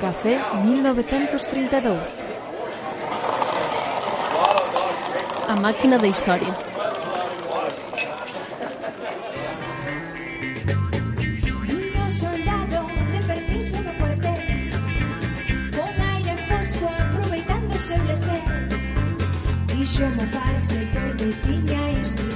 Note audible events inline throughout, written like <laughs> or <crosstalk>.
Café 1932. A máquina de historia. aproveitándose o lecer Quixo mofarse por de tiña isto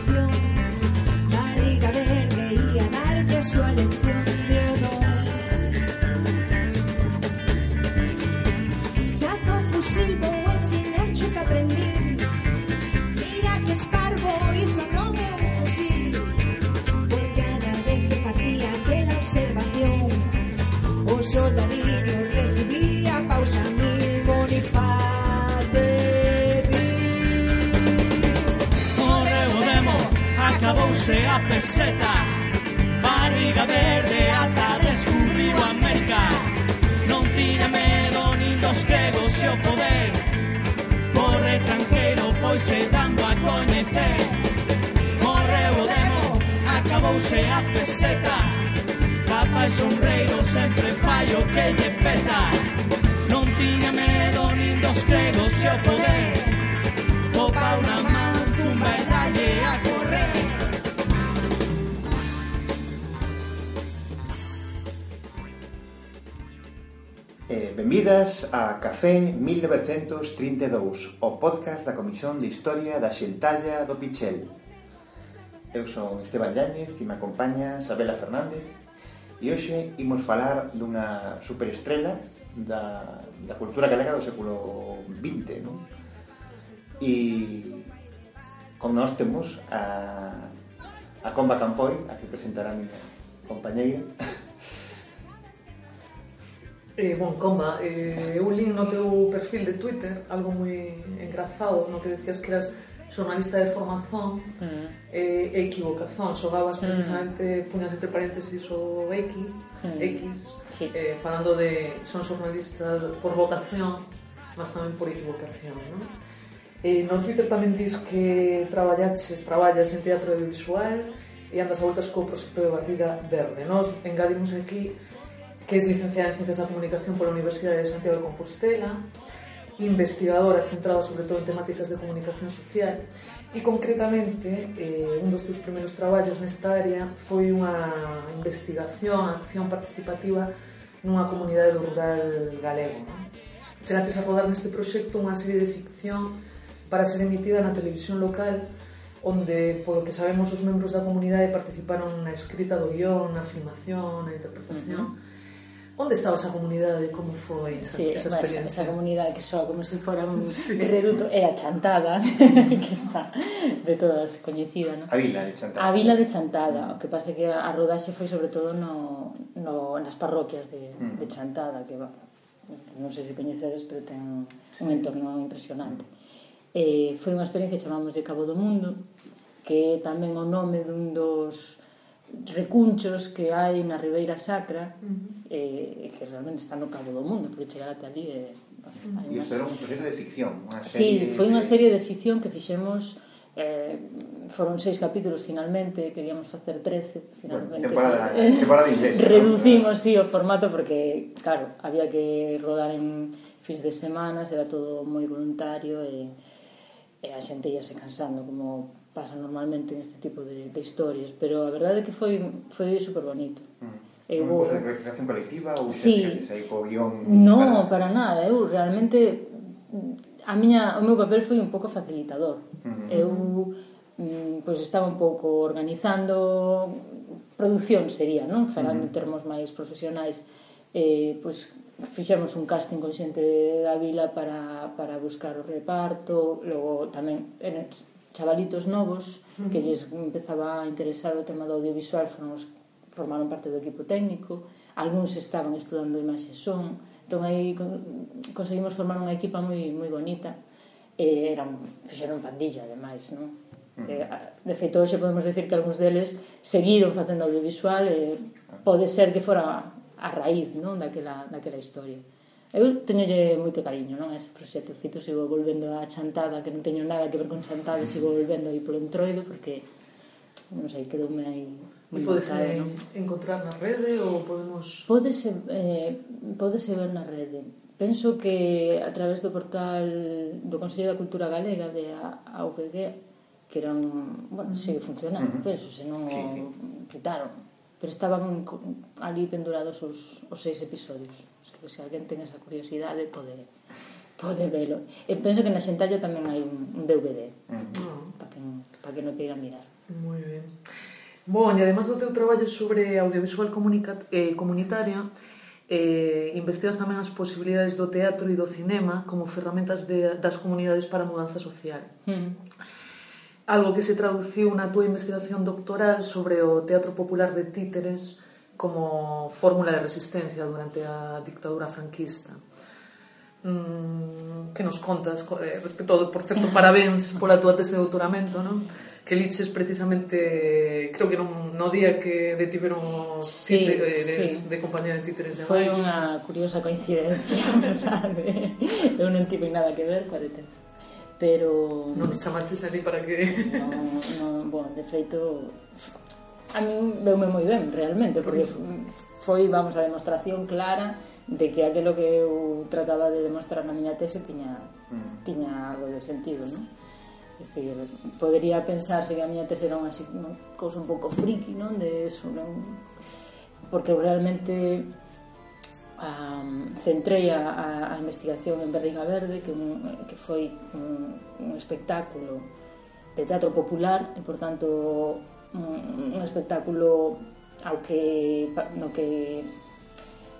sea peseta, barriga verde ata descubriu América. Non tiña medo nin dos gregos e o poder, corre tranqueiro pois se dando a coñecer. Morreu o demo, acabouse a peseta, capa e sombreiro sempre fallo que lle peta. Non tiña medo nin dos gregos e o poder, copa unha man, zumba e Benvidas a Café 1932, o podcast da Comisión de Historia da Xentalla do Pichel. Eu son Esteban Llanes e me acompaña Sabela Fernández e hoxe imos falar dunha superestrela da, da cultura galega do século XX, non? E con nós temos a, a Comba Campoy, a que presentará a miña compañeira, <laughs> Eh, bon, comba, eh, eu li no teu perfil de Twitter algo moi engrazado no que decías que eras xornalista de formación mm. eh, e equivocación xogabas mm. precisamente, mm. puñas entre paréntesis o X, mm. X sí. eh, falando de son xornalista por vocación mas tamén por equivocación non? Eh, no Twitter tamén dis que traballaches, traballas en teatro audiovisual e andas a voltas co proxecto de Barriga Verde. Nos engadimos aquí que es licenciada en Ciencias da Comunicación pola Universidade de Santiago de Compostela, investigadora centrada sobre todo en temáticas de comunicación social e concretamente eh, un dos teus primeiros traballos nesta área foi unha investigación, acción participativa nunha comunidade do rural galego. Non? Chegaches a rodar neste proxecto unha serie de ficción para ser emitida na televisión local onde, polo que sabemos, os membros da comunidade participaron na escrita do guión, na filmación, na interpretación... Uh -huh Onde estaba esa comunidade? Como foi esa, sí, esa experiencia? Esa, esa comunidade que soa como se fora un sí. reduto era Chantada, <laughs> que está de todas coñecida, No? A vila de Chantada. A vila de Chantada, o que pasa que a rodaxe foi sobre todo no, no nas parroquias de, mm. de Chantada, que va, non sei se coñecedes, pero ten sí. un entorno impresionante. Eh, foi unha experiencia que chamamos de Cabo do Mundo, que é tamén o nome dun dos recunchos que hai na Ribeira Sacra, uh -huh eh, que realmente está no cabo do mundo, porque chegar até ali é... Eh, e isto era un proxecto de ficción, unha serie... Sí, foi unha serie de ficción que fixemos eh, foron seis capítulos finalmente, queríamos facer trece finalmente. Bueno, temporada, eh, temporada <laughs> reducimos sí o formato porque claro, había que rodar en fins de semanas, era todo moi voluntario e, e a xente ia se cansando como pasa normalmente neste tipo de, de historias, pero a verdade é que foi foi super bonito. Uh mm. -huh. Eh, eu de Creación colectiva ou sí. aí co guión? No, para... para nada, eu realmente mm, a miña, o meu papel foi un pouco facilitador. Uh -huh. Eu mm, pois estaba un pouco organizando produción sería, non? Falando uh -huh. termos máis profesionais, eh, pois fixemos un casting con xente da vila para, para buscar o reparto, logo tamén en, chavalitos novos uh -huh. que lles empezaba a interesar o tema do audiovisual, foron os formaron parte do equipo técnico, algúns estaban estudando imaxe son, entón aí conseguimos formar unha equipa moi moi bonita e eran fixeron pandilla ademais, non? De feito, hoxe podemos decir que algúns deles seguiron facendo audiovisual e pode ser que fora a raíz non daquela, daquela historia. Eu teñolle moito cariño non, a ese proxecto. Feito, sigo volvendo a Chantada, que non teño nada que ver con Chantada, sigo volvendo aí polo entroido, porque, non sei, quedoume aí E podes eh, non? encontrar na rede ou podemos... Podese, eh, podese ver na rede. Penso que a través do portal do Consello da Cultura Galega de AUPG que era un... Bueno, sigue funcionando, uh -huh. penso, senón sí. o quitaron pero estaban ali pendurados os, os seis episodios Así que se alguén ten esa curiosidade pode, pode velo e penso que na Xentalla tamén hai un, un DVD uh -huh. para que, pa que non queira mirar moi ben Bon, e además do teu traballo sobre audiovisual eh, comunitaria, eh, investigas tamén as posibilidades do teatro e do cinema como ferramentas de, das comunidades para a mudanza social. Mm. Algo que se traduciu na túa investigación doctoral sobre o teatro popular de títeres como fórmula de resistencia durante a dictadura franquista. Mm, que nos contas? Eh, respecto, por certo, parabéns pola túa tese de doutoramento, non? que liches precisamente, creo que non, no día que detiveron os sí, títeres eh, sí. de compañía de títeres de Foi unha curiosa coincidencia, <laughs> verdade? Eu non tive nada que ver coa detención. Pero... Non te chamaches ali para que... non, non, bueno, de feito, a min veume moi ben, realmente, porque foi, vamos, a demostración clara de que aquilo que eu trataba de demostrar na miña tese tiña, mm. tiña algo de sentido, non? Dicir, podería pensarse que a miña tese era unha, unha cousa un pouco friki, non? De eso, non? Porque realmente um, centrei a, a, a investigación en Berriga Verde, que, un, que foi un, un espectáculo de teatro popular e, por tanto, un, un espectáculo ao que, no que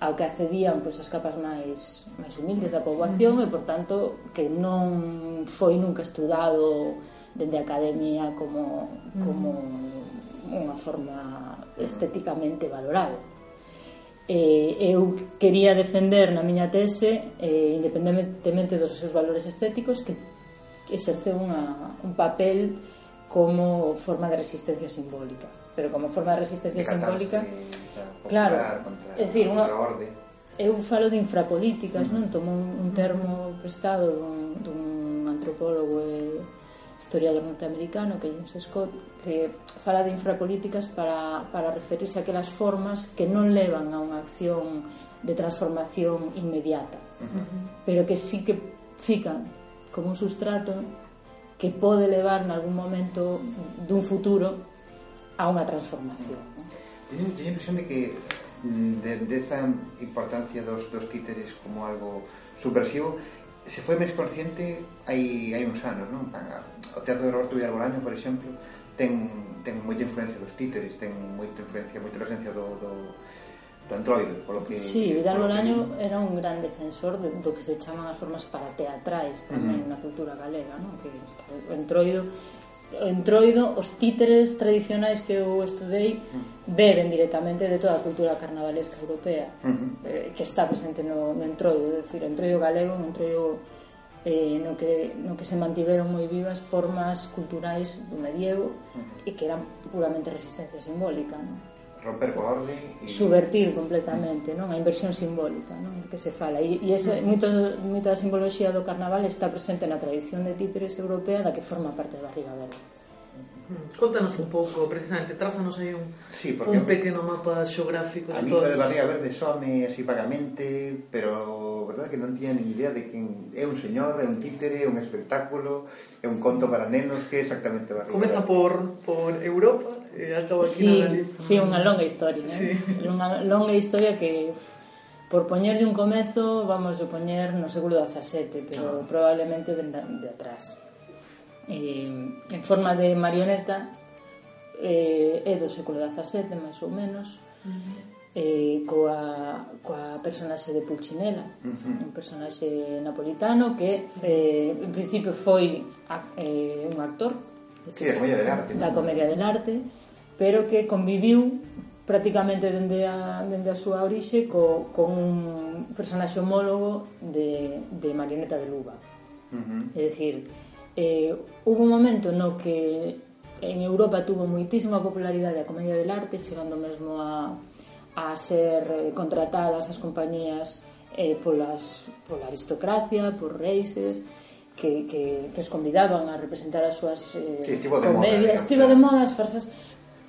ao que accedían pois, as capas máis, máis humildes da poboación e, por tanto, que non foi nunca estudado dende a academia como, como mm. unha forma estéticamente valorable. Eh, eu quería defender na miña tese, eh, independentemente dos seus valores estéticos, que exerceu unha, un papel como forma de resistencia simbólica. Pero como forma de resistencia simbólica, claro, contra, é dicir, unha eu falo de infrapolíticas, mm. non? Tomo un, un termo prestado dun, dun antropólogo e historiador norteamericano que James Scott que fala de infrapolíticas para, para referirse a aquelas formas que non levan a unha acción de transformación inmediata uh -huh. pero que sí que fican como un sustrato que pode levar nalgún momento dun futuro a unha transformación. Teño, teño a impresión de que mm, de, desa de importancia dos, dos títeres como algo subversivo se foi máis consciente hai, hai uns anos, non? O Teatro de Roberto Villarbolano, por exemplo, ten, ten moita influencia dos títeres, ten moita influencia, moita presencia do, do, do entroido, polo que... Sí, Vidal Bolaño que... era un gran defensor de, do que se chaman as formas para teatrais tamén uh -huh. na cultura galega, non? Que está, o entroido o entroido, os títeres tradicionais que eu estudei beben directamente de toda a cultura carnavalesca europea uh -huh. eh, que está presente no, no entroido, é dicir, o entroido galego, o entroido eh, no, que, no que se mantiveron moi vivas formas culturais do medievo uh -huh. e que eran puramente resistencia simbólica, non? romper coa orden e... subvertir completamente, non? A inversión simbólica, non? Que se fala. E, e esa, moitos, mm. moita simboloxía do carnaval está presente na tradición de títeres europea da que forma parte de Barriga Verde. Contanos un pouco, precisamente, trázanos aí un, sí, un pequeno mapa xeográfico de todas... A mí Barriga Verde sóme así vagamente, pero verdad que non tiña ni idea de quen é un señor, é un títere, é un espectáculo, é un conto para nenos, que é exactamente Barriga Comeza Verde. por, por Europa e acaba aquí sí, na Galiza. Sí, unha longa historia, ¿eh? sí. eh? unha longa historia que por poñerlle un comezo, vamos a poñer no século XVII, pero ah. probablemente de, de atrás eh, en forma de marioneta eh, é do século XVII, máis ou menos, uh -huh. eh, coa, coa personaxe de Pulcinella, uh -huh. un personaxe napolitano que, eh, en principio, foi a, eh, un actor sí, de comedia del arte, da comedia del arte, pero que conviviu prácticamente dende a, dende a súa orixe co, con un personaxe homólogo de, de Marioneta de Luba. Uh -huh. É dicir, eh, hubo un momento no que en Europa tuvo moitísima popularidade a comedia del arte, chegando mesmo a, a ser eh, contratadas as compañías eh, polas, pola aristocracia, por reises, que, que, que os convidaban a representar as súas eh, sí, estivo de comedias, moda, estivo de moda as farsas,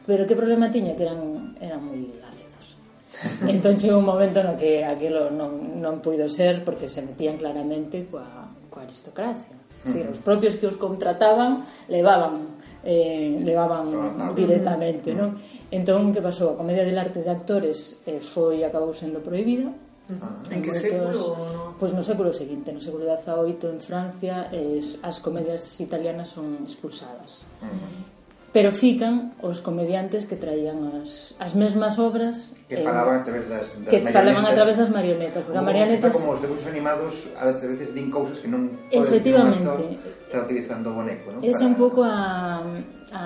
pero que problema tiña que eran, eran moi ácidos. <laughs> entón chegou un momento no que aquilo non, non puido ser porque se metían claramente coa, coa aristocracia. Dicir, os propios que os contrataban levaban eh, levaban directamente, non? Entón, que pasou? A comedia del arte de actores eh, foi acabou sendo prohibida, Ah, en, en que moitos, século? Pois pues no século seguinte, no século XVIII en Francia eh, as comedias italianas son expulsadas. Uh -huh pero fican os comediantes que traían as, as mesmas obras que eh, falaban a través das, das que falaban a través das marionetas porque como, marionetas como os debuxos animados a veces, a veces din cousas que non efectivamente. actor, está utilizando o boneco ¿no? esa é Para... un pouco a, a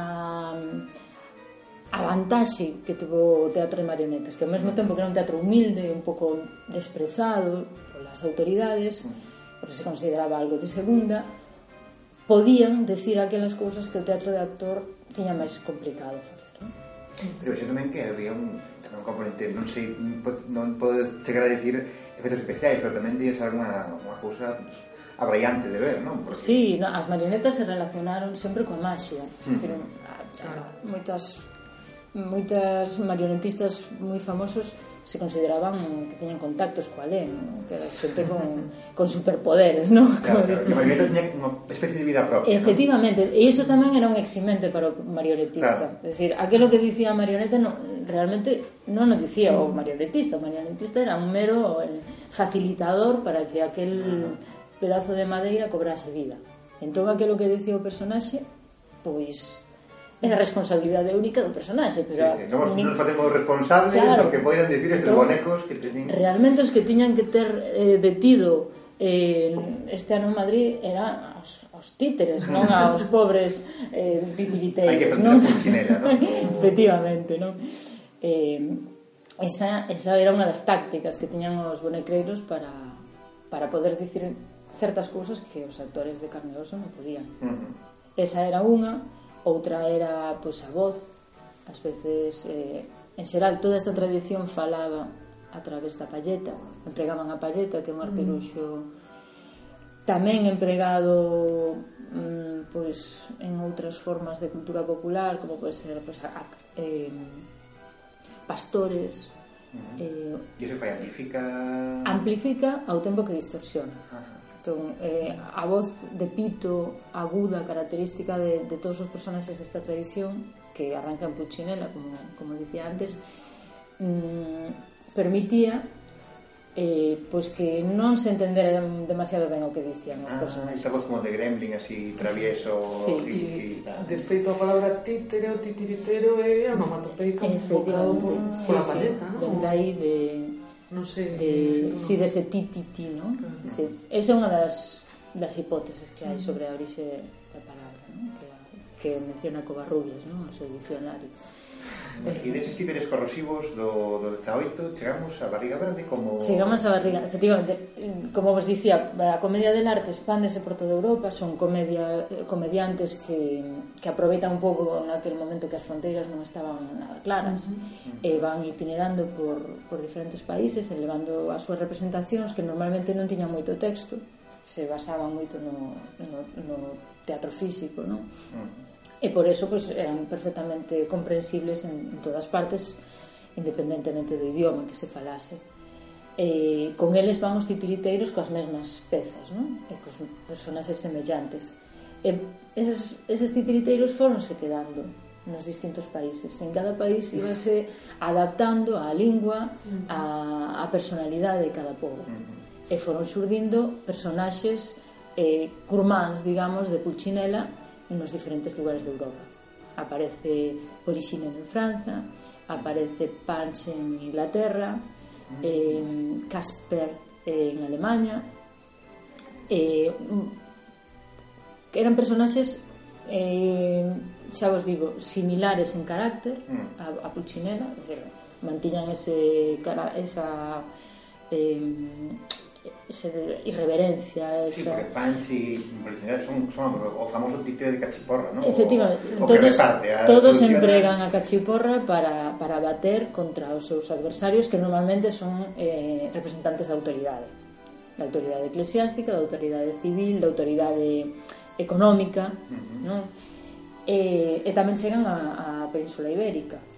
a vantaxe que tuvo o teatro de marionetas que ao mesmo tempo que era un teatro humilde un pouco desprezado polas autoridades porque se consideraba algo de segunda podían decir aquelas cousas que o teatro de actor tiña máis complicado facer. Non? Pero xa tamén que había un, tamén un componente, non sei, non podo chegar a dicir efectos especiais, pero tamén tiñes alguna unha cousa abraiante de ver, non? Porque... Sí, no, as marionetas se relacionaron sempre coa maxia. Mm. Decir, a, a, moitas moitas marionetistas moi famosos se consideraban que teñen contactos coa lei, ¿no? que era xente con, con superpoderes, ¿no? Claro, claro, que o marioneta tiña unha especie de vida propia. Efectivamente, ¿no? e iso tamén era un eximente para o marionetista. Claro. É dicir, aquilo que dicía a marioneta no, realmente non o dicía o marionetista, o marionetista era un mero eh, facilitador para que aquel uh -huh. pedazo de madeira cobrase vida. Entón aquilo que dicía o personaxe, pois era a responsabilidade única do personaxe pero sí, non nin... nos facemos responsables claro, do que poidan dicir estes todo, bonecos que teñen realmente os que tiñan que ter eh, detido eh, este ano en Madrid era aos, aos títeres non aos <laughs> pobres eh, titiriteos non? Chinela, non? efectivamente non? Eh, esa, esa era unha das tácticas que tiñan os bonecreiros para, para poder dicir certas cousas que os actores de carne e oso non podían uh -huh. esa era unha outra era pois a voz. Ás veces eh, en xeral toda esta tradición falaba a través da palleta. Empregaban a palleta que é un mm. artiluxo tamén empregado mm, pois en outras formas de cultura popular como pode ser pois, a, a, eh, pastores mm-hmm. Eh, e iso fai amplifica... Amplifica ao tempo que distorsiona. Ajá. Clapton, eh, a voz de pito aguda característica de, de todos os personaxes desta tradición que arranca en Puccinella, como, como dicía antes, mm, permitía eh, pois que non se entendera demasiado ben o que dicían ah, personaxes. Esa voz como de gremlin, así travieso. Sí. Y, y, y, de feito, a palabra títere ou titiritero é onomatopeica un poblado por, sí, pola sí. paleta, sí. non? De aí de non sei, de, si si ese ti ti ti, non? Claro. Sí. Esa é unha das, das hipóteses que hai sobre a orixe da palabra, non? Que, que menciona Covarrubias, non? O seu diccionario. E deses títeres corrosivos do, do 18 chegamos a Barriga Verde como... Chegamos a Barriga, efectivamente, como vos dicía, a comedia del arte expándese por toda Europa, son comedia, comediantes que, que aproveitan un pouco naquele momento que as fronteiras non estaban nada claras, uh -huh. e van itinerando por, por diferentes países, elevando as súas representacións que normalmente non tiñan moito texto, se basaban moito no, no, no teatro físico, non? Uh -huh e por eso pues, eran perfectamente comprensibles en, en todas partes independentemente do idioma que se falase. E con eles van os titiriteiros coas mesmas pezas non? e cos personaxes semellantes. E eses, eses titiriteiros foronse quedando nos distintos países. En cada país íbase adaptando á lingua a, a personalidade de cada povo e foron surdindo personaxes eh, curmáns, digamos, de Pulcinella nos diferentes lugares de Europa. Aparece Polixinen en Francia, aparece Punch en Inglaterra, eh, Casper en Alemania. Eh, eran personaxes eh, xa vos digo, similares en carácter mm. a, a Pulcinella, é dicir, mantiñan ese, cara, esa eh, ese de irreverencia. Esa... Sí, porque Panchi son, son, o famoso títere de Cachiporra, ¿no? Efectivamente, o, o todos, a todos empregan a Cachiporra para, para bater contra os seus adversarios que normalmente son eh, representantes da autoridade. Da autoridade eclesiástica, da autoridade civil, da autoridade económica, uh -huh. non? E, e tamén chegan a, a Península Ibérica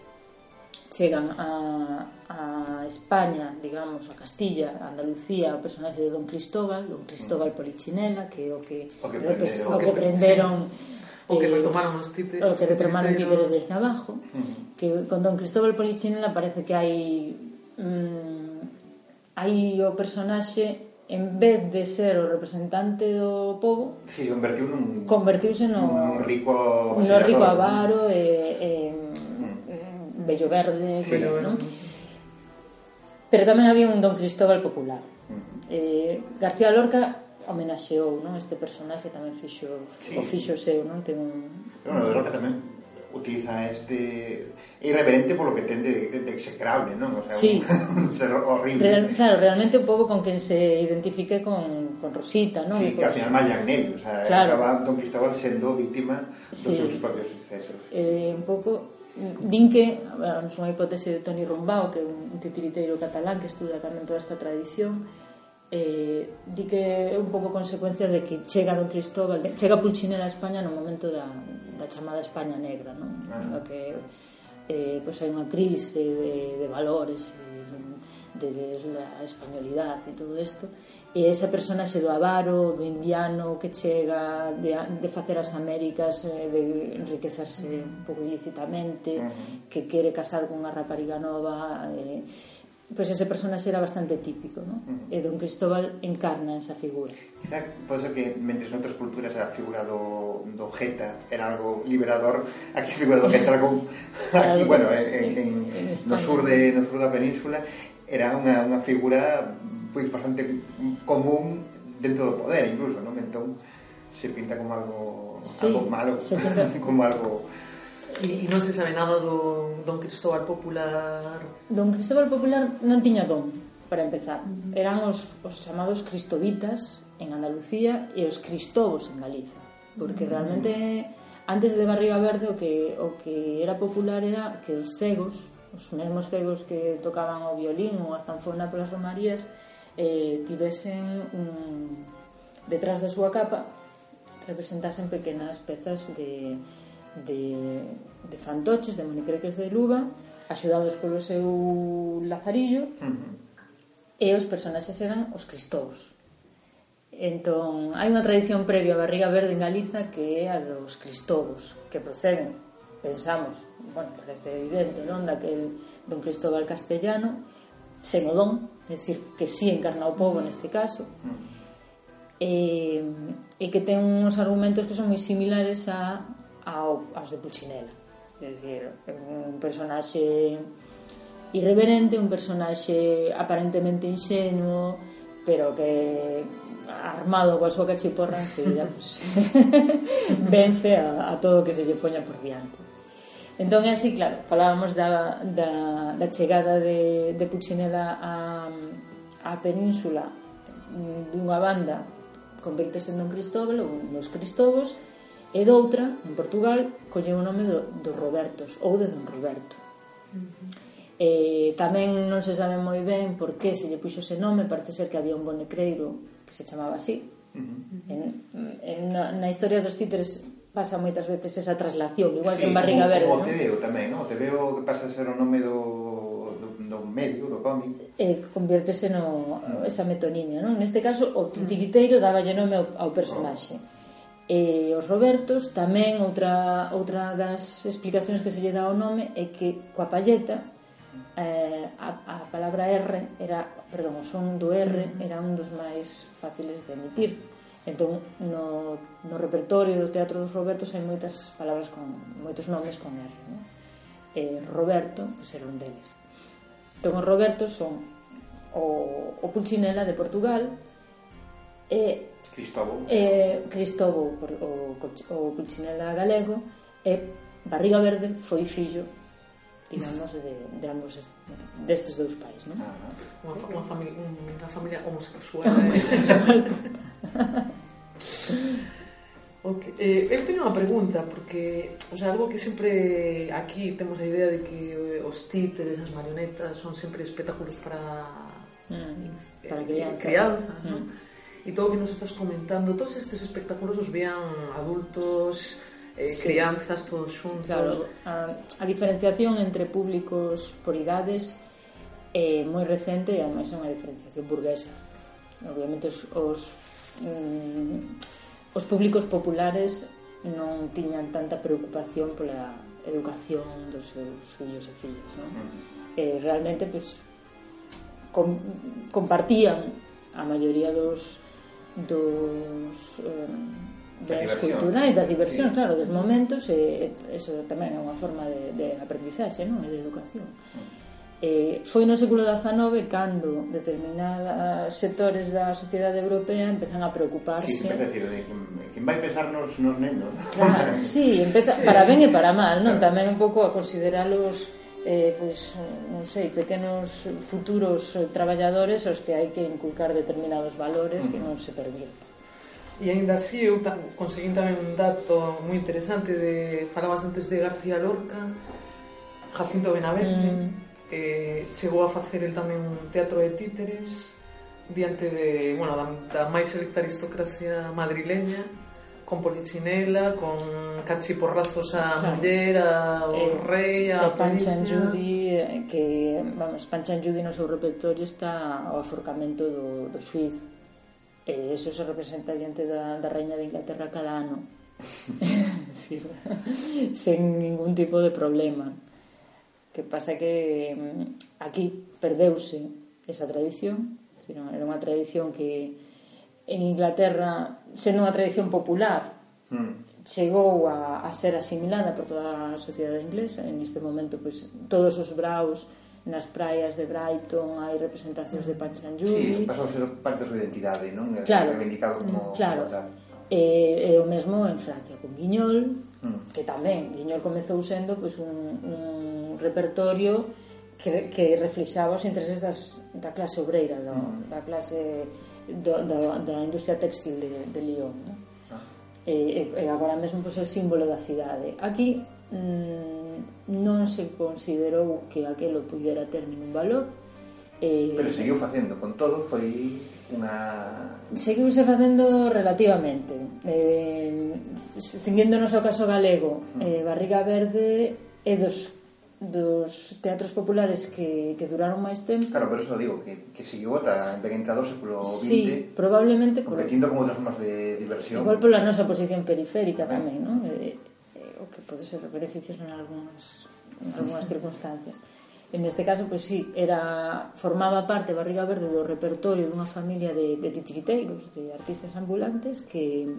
chegan a, a España, digamos, a Castilla, a Andalucía, o personaxe de Don Cristóbal, Don Cristóbal Polichinela, que é o que, o que, prendero, o que prenderon <laughs> o que retomaron os títeres o que retomaron títeres desde abajo uh -huh. que con Don Cristóbal Polichinela parece que hai mm, hai o personaxe en vez de ser o representante do povo sí, convertiu nun, convertiuse no, nun rico, no rico avaro e, e Bello Verde, sí, Bello, ¿no? Pero tamén había un Don Cristóbal popular. Uh -huh. eh, García Lorca homenaxeou, non? Este personaxe tamén fixo sí. o fixo seu, non? Ten un Pero no, de Lorca tamén utiliza este irreverente polo que ten de, de, de execrable, non? O sea, sí. un, <laughs> un ser horrible. Real, claro, realmente un pouco con que se identifique con, con Rosita, non? Sí, que al pois final mallan nel, o sea, claro. acaba Don Cristóbal sendo vítima dos sí. seus propios sucesos. Eh, un pouco Din que, bueno, unha hipótese de Toni Rumbao, que é un titiriteiro catalán que estuda tamén toda esta tradición, eh, di que é un pouco consecuencia de que chega don Cristóbal, de, chega Pulcinella a España no momento da, da chamada España Negra, non? Ah. que eh, pois hai unha crise de, de valores, de, de la españolidade e todo isto, e esa personaxe do avaro, do indiano que chega de, de facer as Américas eh, de enriquecerse un pouco ilícitamente que quere casar con unha rapariga nova eh, pois ese personaxe era bastante típico ¿no? E Don Cristóbal encarna esa figura. Quizá pois que mentre en outras culturas a figura do, do Geta era algo liberador aquí a figura do Geta era algo <laughs> aquí, bueno, en, en, en, en no, sur de, no sur da península era unha, unha figura pois bastante común dentro do poder incluso, non? Entón se pinta como algo sí, algo malo, <laughs> como algo E, e non se sabe nada do Don Cristóbal Popular. Don Cristóbal Popular non tiña don, para empezar. Uh -huh. Eran os, os chamados cristobitas en Andalucía e os cristobos en Galiza. Porque uh -huh. realmente antes de Barriga Verde o que, o que era popular era que os cegos, os mesmos cegos que tocaban o violín ou a zanfona polas romarías, eh, tivesen un, detrás da súa capa representasen pequenas pezas de, de, de fantoches, de monicreques de luva, axudados polo seu lazarillo, uh -huh. e os personaxes eran os cristous. Entón, hai unha tradición previa a barriga verde en Galiza que é a dos cristobos, que proceden, pensamos, bueno, parece evidente, non, daquel don Cristóbal Castellano, sen o don, é dicir, que sí encarna o povo neste caso, e, e que ten uns argumentos que son moi similares a, ao, aos de Pulcinella. É dicir, un personaxe irreverente, un personaxe aparentemente ingenuo, pero que armado coa súa cachiporra enseguida pues, <laughs> vence a, a todo o que se lle poña por diante. Entón é así, claro, falábamos da, da, da chegada de, de Puccinella a, a península dunha banda convertese en Don Cristóbal ou nos Cristobos e doutra, en Portugal, colle o nome do, do Robertos ou de Don Roberto. Uh -huh. Eh, tamén non se sabe moi ben por que se lle puxo ese nome, parece ser que había un bonecreiro que se chamaba así. Uh -huh. en, en, na, na historia dos títeres pasa moitas veces esa traslación, igual sí, que en Barriga como, Verde, como non? te veo tamén, non? Te veo que pasa a ser o nome do, do, do medio, do cómic. Eh, conviértese no, ah. esa metonimia, non? Neste caso, o mm. titiquiteiro daballe nome ao, ao personaxe. Oh. E eh, os Robertos tamén outra, outra das explicacións que se lle dá ao nome é que coa palleta eh, a, a palabra R era, perdón, o son do R mm. era un dos máis fáciles de emitir Entón, no, no repertorio do Teatro dos Robertos hai moitas palabras con moitos nomes con R, non? E Roberto, pois era un deles. Entón, os Robertos son o, o Pulcinella de Portugal e Cristóbal. E Cristóbal, o, o, o Pulcinella galego e Barriga Verde foi fillo tirandose de, de ambos destes dous pais, non? Ah, unha, unha, familia, unha familia homosexual. <laughs> Homosexual. <laughs> Okay. Eh, eu teño unha pregunta porque, o sea, algo que sempre aquí temos a idea de que eh, os títeres, as marionetas son sempre espectáculos para mm, para eh, crianza, crianza mm. ¿no? E todo o que nos estás comentando, todos estes espectáculos os vean adultos, eh, sí. crianzas todos xuntos. Claro, a, a diferenciación entre públicos por idades é eh, moi recente e ademais é unha diferenciación burguesa. Obviamente os os, mm, os públicos populares non tiñan tanta preocupación pola educación dos seus fillos e fillas, non? Eh, realmente pois com, compartían a maioría dos dos eh, das culturais, das diversións, sí. claro, dos momentos, e, eso tamén é unha forma de, de aprendizaxe, non? E de educación. Mm. Eh, foi no século XIX cando determinados sectores da sociedade europea empezan a preocuparse sí, decir, de, quen vai pesar nos, nos nenos <laughs> claro, sí, empeza, sí. para ben e para mal non claro. tamén un pouco a consideralos eh, pois, non sei, pequenos futuros eh, traballadores aos que hai que inculcar determinados valores uh -huh. que non se permiten E ainda así eu ta, conseguín tamén un dato moi interesante de falabas antes de García Lorca, Jacinto Benavente, mm. eh, chegou a facer el tamén un teatro de títeres diante de, bueno, da, da máis selecta aristocracia madrileña, con polichinela, con cachiporrazos a claro. muller, ao eh, rei, a Pancha en Judy, eh, que, vamos, Pancha en Judy no seu repertorio está o aforcamento do, do suiz, E eso se representa diante da, da Reina de Inglaterra cada ano. decir, <laughs> sen ningún tipo de problema. Que pasa que mm, aquí perdeuse esa tradición. Era unha tradición que en Inglaterra, sendo unha tradición popular, mm. chegou a, a ser asimilada por toda a sociedade inglesa. En este momento, pois, todos os braus nas praias de Brighton hai representacións de Pachanjubi. Sí, pasou a ser parte da súa identidade, non? Claro. Reivindicado como, mm, claro. como tal. E, e o mesmo en Francia con Guiñol, mm. que tamén Guiñol comezou sendo pois, un, un repertorio que, que reflexaba os intereses das, da clase obreira, do, mm. da clase do, da, da industria textil de, de Lyon. No? Ah. E, e, e agora mesmo pois, é símbolo da cidade. Aquí mm, non se considerou que aquelo pudera ter ningún valor eh, pero seguiu facendo con todo foi unha seguiuse facendo relativamente eh, cinguéndonos ao caso galego eh, Barriga Verde é dos dos teatros populares que, que duraron máis tempo. Claro, pero eso digo, que, que seguiu ata en 22 século XX sí, probablemente Competindo por... con outras formas de diversión. Igual pola nosa posición periférica tamén, tamén non? Eh, pode ser beneficios en algunhas, en algunhas circunstancias. En este caso, pois pues, sí, era, formaba parte Barriga Verde do repertorio dunha familia de, de titiriteiros, de artistas ambulantes que,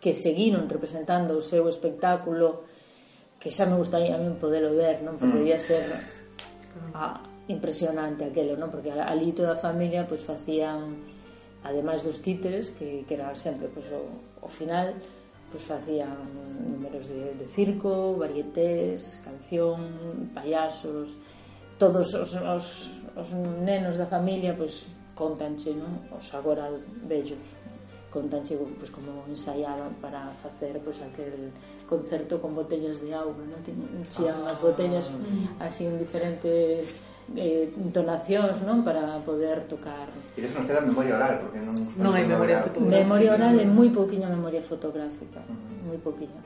que seguiron representando o seu espectáculo que xa me gustaría a mí podelo ver, non? Porque mm. debía ser ah, impresionante aquelo, non? Porque ali toda a familia pois pues, facían ademais dos títeres que, que era sempre pois, pues, o, o final pues facían mm, números de, de circo, varietés, canción, payasos, todos os, os, os nenos da familia pues contanche, non? Os agora vellos contanche pues, como ensaiaban para facer pues, aquel concerto con botellas de auga, non? Tiñan ah, as botellas ah. así en diferentes eh, entonacións non para poder tocar. E eso nos queda memoria oral, porque non non hai memoria fotográfica. Memoria oral e moi pouquiña memoria fotográfica, uh -huh. moi pouquiña.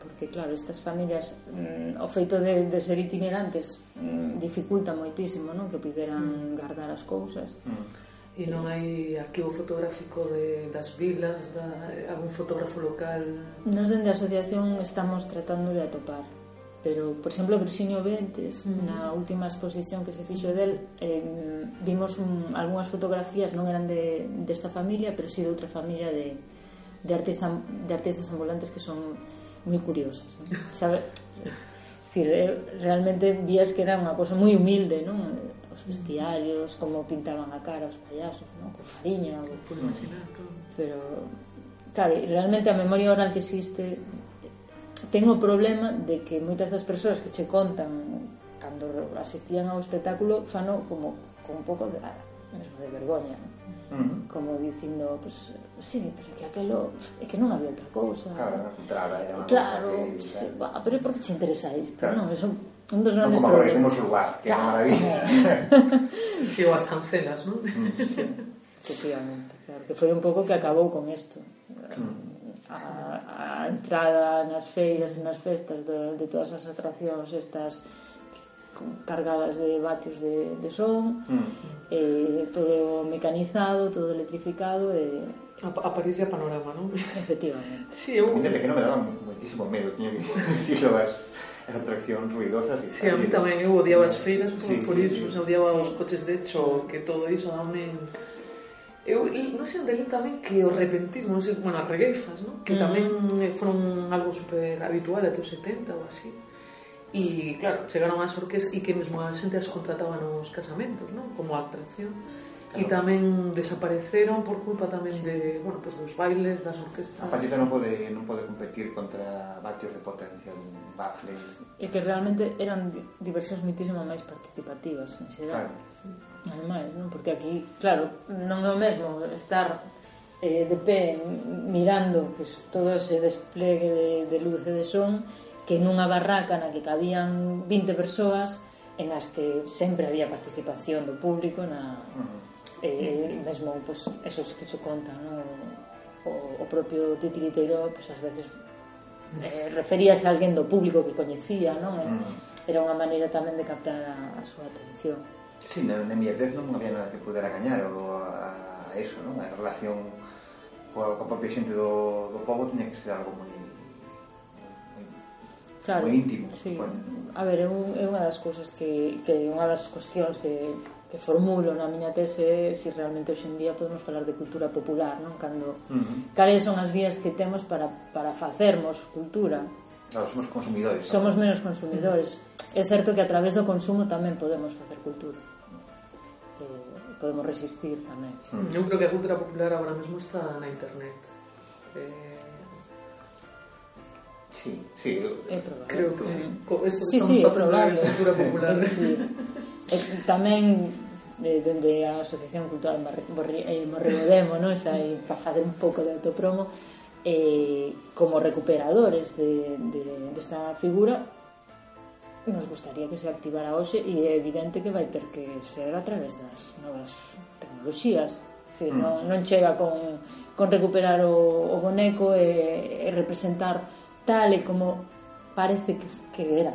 Porque claro, estas familias mm, o feito de, de ser itinerantes mm, mm dificulta moitísimo, non, que puderan uh -huh. guardar as cousas. Uh -huh. E non hai arquivo fotográfico de, das vilas, da, algún fotógrafo local? Nos dende a asociación estamos tratando de atopar. Uh pero por exemplo Virxinio Ventes mm. na última exposición que se fixo del eh, vimos un, algunhas fotografías non eran de, desta familia pero si sí de outra familia de, de, artista, de artistas ambulantes que son moi curiosas <laughs> sabe? Decir, eh, realmente vías que era unha cosa moi humilde non? os mm. vestiarios, como pintaban a cara os payasos, non? con fariña o... Puedo imaginar, claro. pero claro, realmente a memoria oral que existe ten o problema de que moitas das persoas que che contan cando asistían ao espectáculo fano como con un pouco de, ah, mesmo de vergoña uh -huh. como dicindo pues, sí, pero que aquelo é que non había outra cousa claro, entrada, era claro, que, sí, claro. pero por que che interesa isto claro. non? É un, un dos grandes no, como problemas como lugar, que claro. maravilla <laughs> e as cancelas, non? Mm. sí, efectivamente claro, que foi un pouco que acabou con isto mm a, a entrada nas feiras e nas festas de, de todas as atraccións estas cargadas de vatios de, de son mm. eh, todo mecanizado todo electrificado e eh, A, a París é panorama, non? <laughs> Efectivamente. Sí, eu... A mí de pequeno me daba moitísimo medo, tiña que dicirlo <laughs> as, as atraccións ruidosas e Sí, a mí tamén, eu odiaba as feiras por, sí, por iso, sí, sí, odiaba sí. os coches de choque, todo iso, dame... Dame Eu non sei onde li tamén que o repentismo, non sei, bueno, as regueifas, non? Que mm. tamén eh, foron algo super habitual até os 70 ou así. E, claro, chegaron as orques e que mesmo a xente as contrataba nos casamentos, non? Como atracción. Claro. E tamén desapareceron por culpa tamén sí. de, bueno, pues dos bailes, das orquestas. A Patita non pode, non pode competir contra vatios de potencia dun bafle. E que realmente eran diversións muitísimo máis participativas, en xeral. Claro Ademais, non? Porque aquí, claro, non é o mesmo estar eh, de pé mirando pues, todo ese despliegue de, de luz e de son que nunha barraca na que cabían 20 persoas en as que sempre había participación do público na eh, mesmo pues, esos que se contan non? O, o propio titiriteiro pues, ás veces eh, referíase a alguén do público que coñecía non? Eh, era unha maneira tamén de captar a, a súa atención Sí, na, na miña tez non había nada que pudera gañar o, a, a eso, non? A relación coa, coa propia xente do, do povo tiña que ser algo moi claro, moi íntimo. Sí. Bueno. A ver, é, un, é unha das cousas que, que unha das cuestións que, que formulo na miña tese é si realmente hoxe en día podemos falar de cultura popular, non? Cando uh -huh. cales son as vías que temos para, para facermos cultura Claro, somos consumidores. Somos menos consumidores. É certo que a través do consumo tamén podemos facer cultura. Eh, podemos resistir tamén. Eu mm. creo que a cultura popular agora mesmo está na internet. Eh, Sí, sí. É probable. Creo que sí. Mm. Esto sí, sí, é probable. A cultura popular. É dicir, tamén dende a Asociación Cultural Morrebodemo, eh, non? Xa, hai para fazer un pouco de autopromo, eh, como recuperadores de, de, desta figura nos gustaría que se activara hoxe e é evidente que vai ter que ser a través das novas tecnoloxías se mm. non, non chega con, con recuperar o, o boneco e, e representar tal e como parece que, que era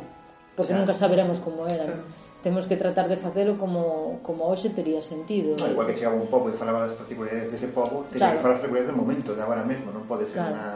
porque claro. nunca saberemos como era claro temos que tratar de facelo como, como hoxe tería sentido. No, igual que chegaba un pobo e falaba das particularidades dese pobo, teria claro. que falar das particularidades do momento, de agora mesmo, non pode ser claro. unha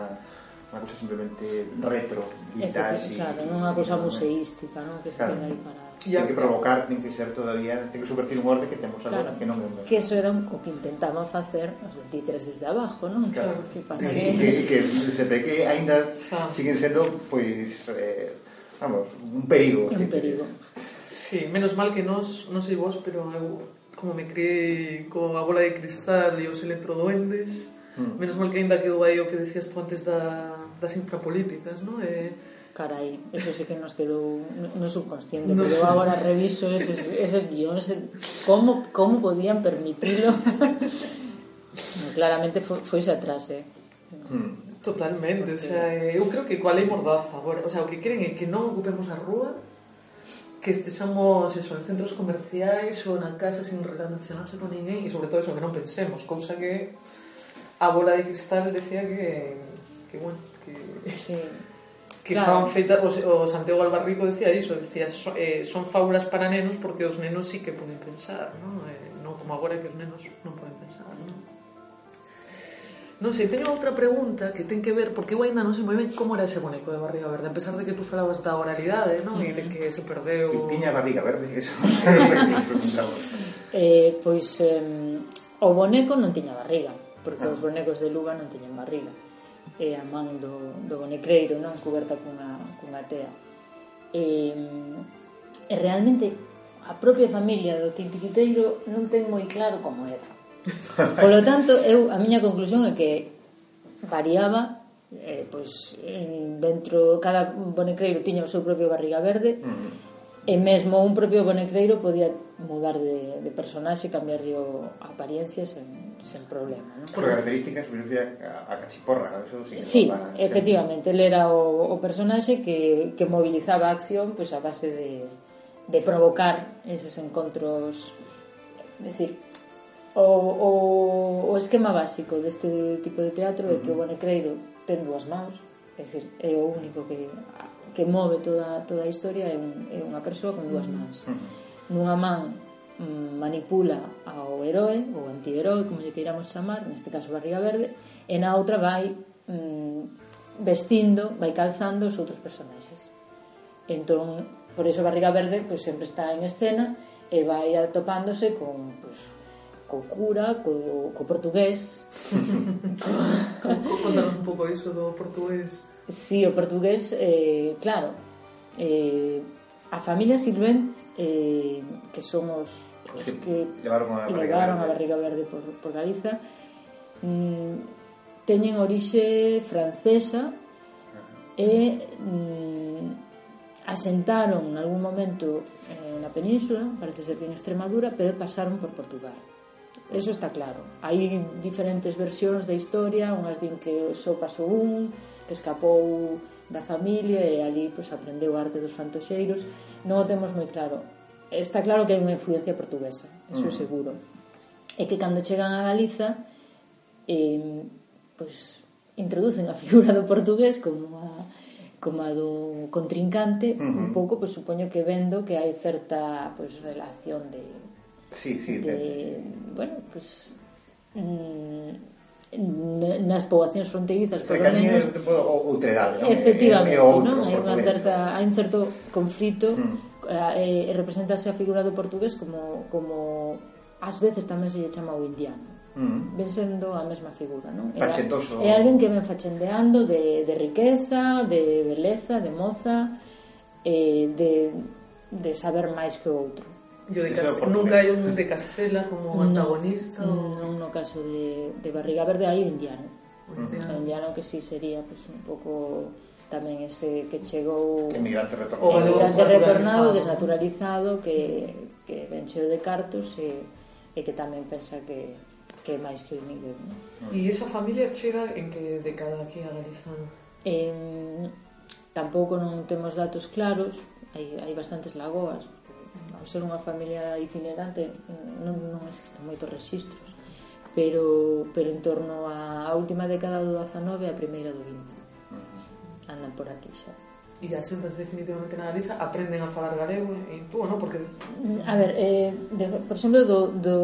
unha cousa simplemente retro, vintage... Claro, non unha cousa museística, non? Que se claro. aí para... E hai que provocar, ten que ser todavía, ten que subvertir un orde que temos agora, claro, que non é un Que eso era o que intentaban facer os títeres desde abajo, non? Claro. Que, que pasa <laughs> que... que, que se ve que ainda claro. siguen sendo, pois, pues, eh, vamos, un perigo. Un perigo. Que, Sí, menos mal que nos, non sei vos, pero eu como me criei coa bola de cristal e os electroduendes, mm. menos mal que ainda quedou aí o que decías tú antes da, das infrapolíticas, non? E, eh, Carai, eso sí que nos quedou no subconsciente, no. pero agora reviso eses, eses guións, como, como podían permitilo? <laughs> Claramente foi, foise atrás, eh? Mm. Totalmente, Porque... Eh, o sea, eu creo que coa lei mordaza agora, o sea, o que queren é que non ocupemos a rúa que estexamos eso, en centros comerciais ou na casa sin relacionarse con ninguén e sobre todo eso que non pensemos, cousa que a bola de cristal decía que que bueno, que sí. que claro. estaban feitas o, o Santiago Albarrico decía iso, decía so, eh, son fábulas para nenos porque os nenos sí que poden pensar, non? Eh, non como agora que os nenos non poden pensar, non? Non sei, teño outra pregunta que ten que ver, porque eu ainda non sei moi ben como era ese boneco de barriga verde, a pesar de que tú falabas da oralidade, non? Mm. E de que se perdeu... Si, tiña barriga verde, <laughs> eso. <laughs> eh, pois, eh, o boneco non tiña barriga, porque ah. os bonecos de luva non tiñan barriga. E a man do, do bonecreiro, non? Coberta cunha, cunha tea. E, e realmente a propia familia do Tintiquiteiro non ten moi claro como era <laughs> Polo tanto, eu a miña conclusión é que variaba eh, pois, dentro cada bonecreiro tiña o seu propio barriga verde mm. e mesmo un propio bonecreiro podía mudar de, de personaxe cambiarlle a apariencia sen, sen problema non? Por características, a, a cachiporra eso sí, sí normal, efectivamente, él era o, o personaxe que, que movilizaba a acción pois, a base de, de provocar eses encontros é decir, o, o, o esquema básico deste tipo de teatro uh -huh. é que o Bonecreiro ten dúas mãos é dicir, é o único que que move toda, toda a historia é, un, é unha persoa con dúas mans uh -huh. nunha man mm, manipula ao heroe ou antiheroe, como lle queiramos chamar, neste caso Barriga Verde, e na outra vai mm, vestindo, vai calzando os outros personaxes. Entón, por iso Barriga Verde pois, sempre está en escena e vai atopándose con, pois, co cura, co, co portugués. <laughs> Contanos un pouco iso do portugués. Sí, o portugués, eh, claro. Eh, a familia Silvén, eh, que son os, os que, que levaron a barriga, levaron verde. Barriga verde por, por Galiza, mm, teñen orixe francesa e mm, asentaron en algún momento eh, na península, parece ser que en Extremadura, pero pasaron por Portugal. Eso está claro. Hai diferentes versións da historia, unhas din que só pasou un, que escapou da familia e ali pois, aprendeu arte dos fantoxeiros. Non o temos moi claro. Está claro que hai unha influencia portuguesa, eso é mm. seguro. E que cando chegan a Galiza, eh, pois, introducen a figura do portugués como a, como a do contrincante, uh -huh. un pouco, pois, supoño que vendo que hai certa pois, relación de Sí, sí. De, de... Bueno, pues... Mmm, nas poboacións fronteirizas polo menos ou outredade non? efectivamente, outro, non? hai, unha certa, hai un certo conflito mm. eh, eh representase a figura do portugués como, como ás veces tamén se lle chama o indiano mm. ven sendo a mesma figura non? É, é alguén que ven fachendeando de, de riqueza, de beleza de moza eh, de, de saber máis que o outro Yo o de Castela, nunca hai un de Castela como antagonista? No, o... no, no caso de, de Barriga Verde hai o indiano. O indiano. O indiano que sí sería pues, un pouco tamén ese que chegou... Emigrante retornado. O emigrante retornado, desnaturalizado, que, que vencheu de cartos e, eh, e que tamén pensa que, que máis que o inmigrante. ¿no? E esa familia chega en que década aquí a Galiza? Eh, tampouco non temos datos claros, hai, hai bastantes lagoas, ao ser unha familia itinerante non, non existen moitos registros pero, pero en torno á última década do 19 e a primeira do 20 andan por aquí xa E as xuntas definitivamente na Galiza aprenden a falar galego e tú, non? Porque... Mm, a ver, eh, de, por exemplo, do, do,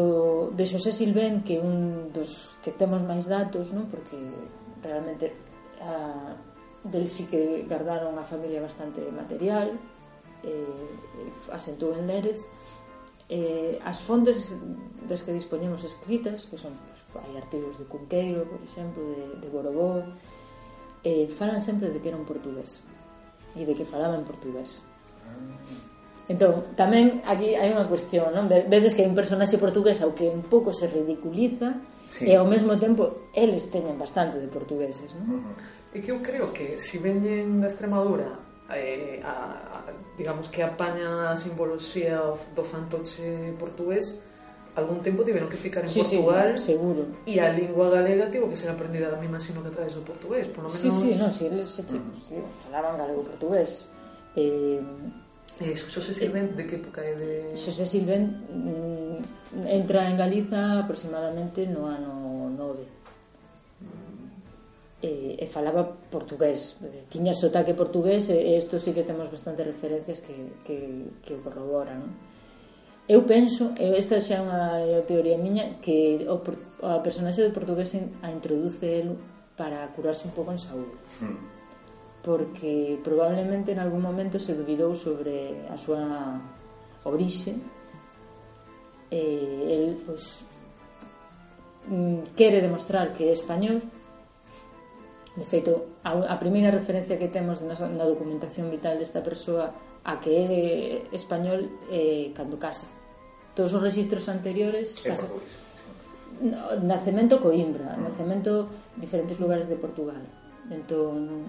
de Xosé Silvén, que un dos que temos máis datos, non? Porque realmente a, del sí que guardaron a familia bastante material, eh, asentou en Lérez eh, as fontes das que dispoñemos escritas que son pues, hai artigos de Cunqueiro por exemplo, de, de Borobó eh, falan sempre de que era un portugués e de que falaba en portugués Entón, tamén aquí hai unha cuestión, non? Vedes que hai un personaxe portugués ao que un pouco se ridiculiza sí. e ao mesmo tempo eles teñen bastante de portugueses, non? Uh -huh. E que eu creo que se si veñen da Extremadura eh, a, a, digamos que apaña a simboloxía do fantoche portugués algún tempo tiveron que ficar en sí, Portugal sí, seguro. e a lingua galega tivo que ser aprendida, me imagino que a través do portugués por lo menos... Sí, sí, no, sí, eles se, mm. se falaban galego-portugués eh, eh, Xosé Silvén, eh, de que época é de...? Xosé Silvén mm, entra en Galiza aproximadamente no ano 9 e, e falaba portugués. Tiña sotaque portugués e isto sí que temos bastante referencias que, que, que o corroboran non? eu penso, esta xa é unha teoría miña que o, o personaxe do portugués a introduce el para curarse un pouco en saúde hmm. porque probablemente en algún momento se dubidou sobre a súa orixe e el pois, mm, quere demostrar que é español De feito, a, a primeira referencia que temos na, na documentación vital desta persoa a que é español é cando casa. Todos os registros anteriores casa, no, nacemento Coimbra, nacemento diferentes lugares de Portugal. Entón,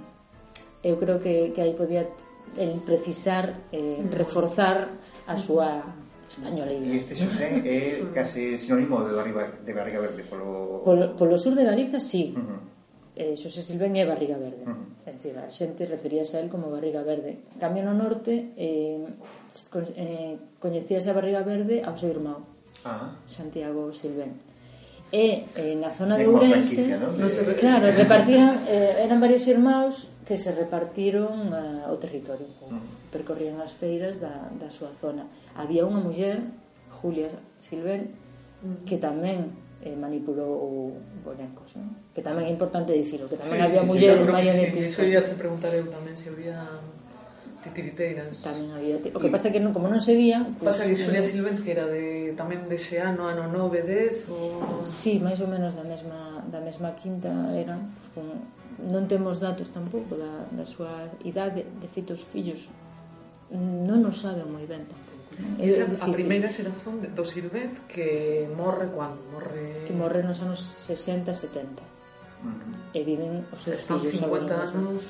eu creo que, que aí podía el precisar, eh, reforzar a súa españolidade. E este Xosé é case sinónimo de Barriga, de Barriga Verde, polo... polo... Polo sur de Galiza, sí. Uh -huh eh, Xosé Silvén é Barriga Verde. Uh -huh. É dicir, a xente referíase a él como Barriga Verde. Cambio no norte, eh, con, eh, coñecíase a Barriga Verde ao seu irmão, ah. Santiago Silvén. E eh, na zona de, Ourense, ¿no? De... Se... claro, repartían, <laughs> eh, eran varios irmãos que se repartiron eh, o territorio, uh -huh. percorrían as feiras da, da súa zona. Había unha muller, Julia Silvén, que tamén eh, manipulou bonecos, non? Que tamén é importante dicilo, que tamén sí, había sí, mulleres sí, marionetistas. Sí, iso ia te preguntar eu tamén se había titiriteiras. Tamén había, o que pasa que non, como non se vía, pues, pasa que Xulia eh, Silvent que era de tamén de ese ano, ano 9, 10 ou Si, sí, máis ou menos da mesma da mesma quinta era, pues, con, non temos datos tampouco da, da súa idade, de feito os fillos non nos saben moi ben tampouco É Esa, difícil. a primeira xeración do Silvet que morre cando? Morre... Que morre nos anos 60, 70. Uh -huh. E viven os seus están fillos. 50 anos...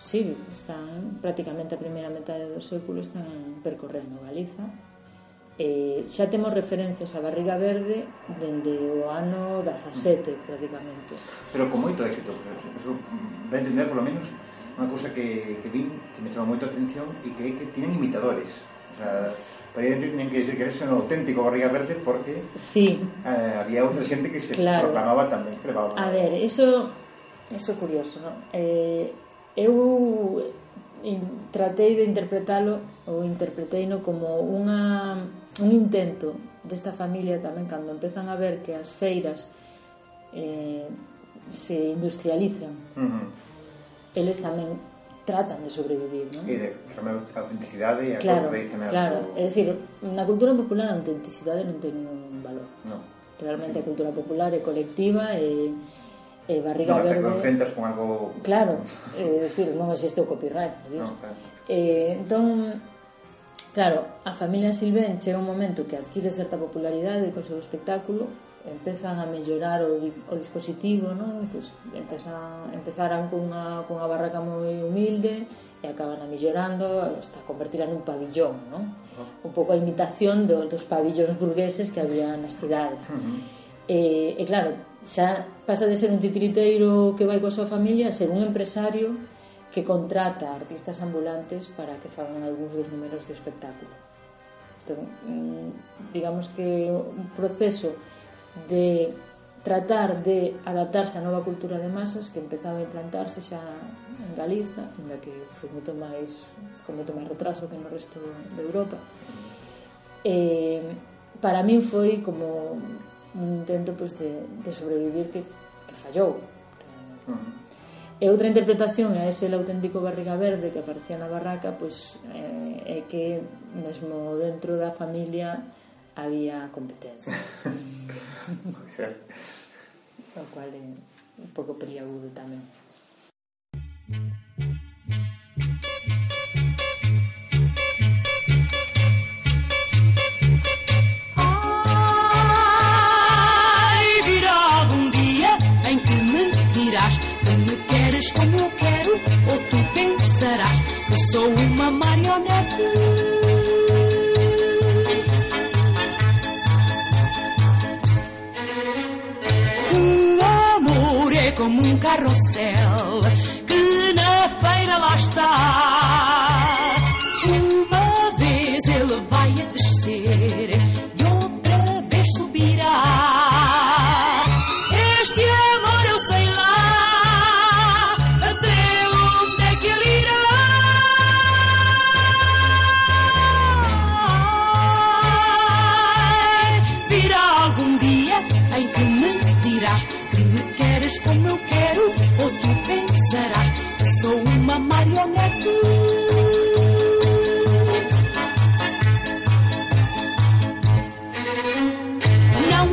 Sí, están prácticamente a primeira metade do século están percorrendo Galiza. E xa temos referencias a Barriga Verde dende o ano 17, prácticamente. Pero con moito éxito. Eso, ben entender, polo menos, unha cousa que, que vin, que me chamou moito a atención e que é que tienen imitadores Para podía nin que dicir que eres un auténtico barriga verde porque sí. eh, había outra xente que se claro. proclamaba tamén que levaba a ver, eso eso é curioso non? Eh, eu in, tratei de interpretalo ou interpretei no como unha, un intento desta familia tamén cando empezan a ver que as feiras eh, se industrializan uh -huh. eles tamén tratan de sobrevivir. ¿no? Y de autenticidade e a claro, claro. Es É dicir, na cultura popular a autenticidade non ten ningún valor. No. Realmente sí. a cultura popular é colectiva e, e barriga no, verde... Te enfrentas con algo... Claro, <laughs> é dicir, non existe o copyright. ¿sí? No, claro. Eh, entón, claro, a familia Silvén chega un momento que adquire certa popularidade con o seu espectáculo empezan a mellorar o, o dispositivo, non? Pois empezan, empezaran cunha, cunha barraca moi humilde e acaban a mellorando hasta convertirla nun pabillón, non? Un pouco a imitación do, dos pabillóns burgueses que había nas cidades. Uh eh, -huh. e, e claro, xa pasa de ser un titiriteiro que vai coa súa familia a ser un empresario que contrata artistas ambulantes para que fagan algúns dos números do espectáculo. Entón, digamos que un proceso de tratar de adaptarse á nova cultura de masas que empezaba a implantarse xa en Galiza, ainda que foi moito máis con moito máis retraso que no resto de Europa. Eh, para min foi como un intento pois, de, de sobrevivir que, que fallou. Uh -huh. E outra interpretación é ese el auténtico barriga verde que aparecía na barraca, pois eh, é que mesmo dentro da familia había competencia. <laughs> <laughs> lo cual es un poco peliagudo también. Como um carrossel que na feira lá está.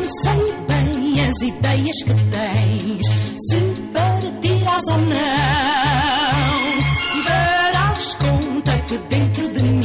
Sei bem as ideias que tens, se partirás ou não. Darás conta que dentro de mim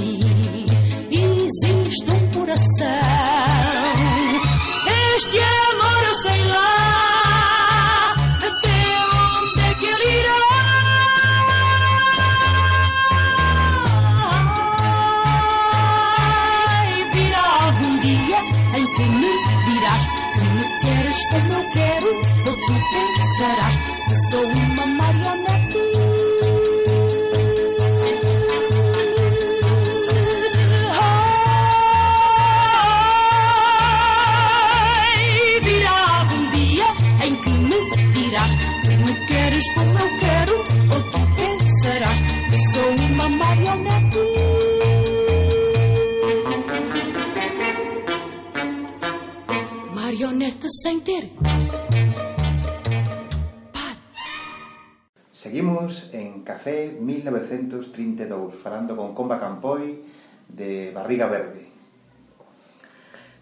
Café 1932, falando con Comba Campoy de Barriga Verde.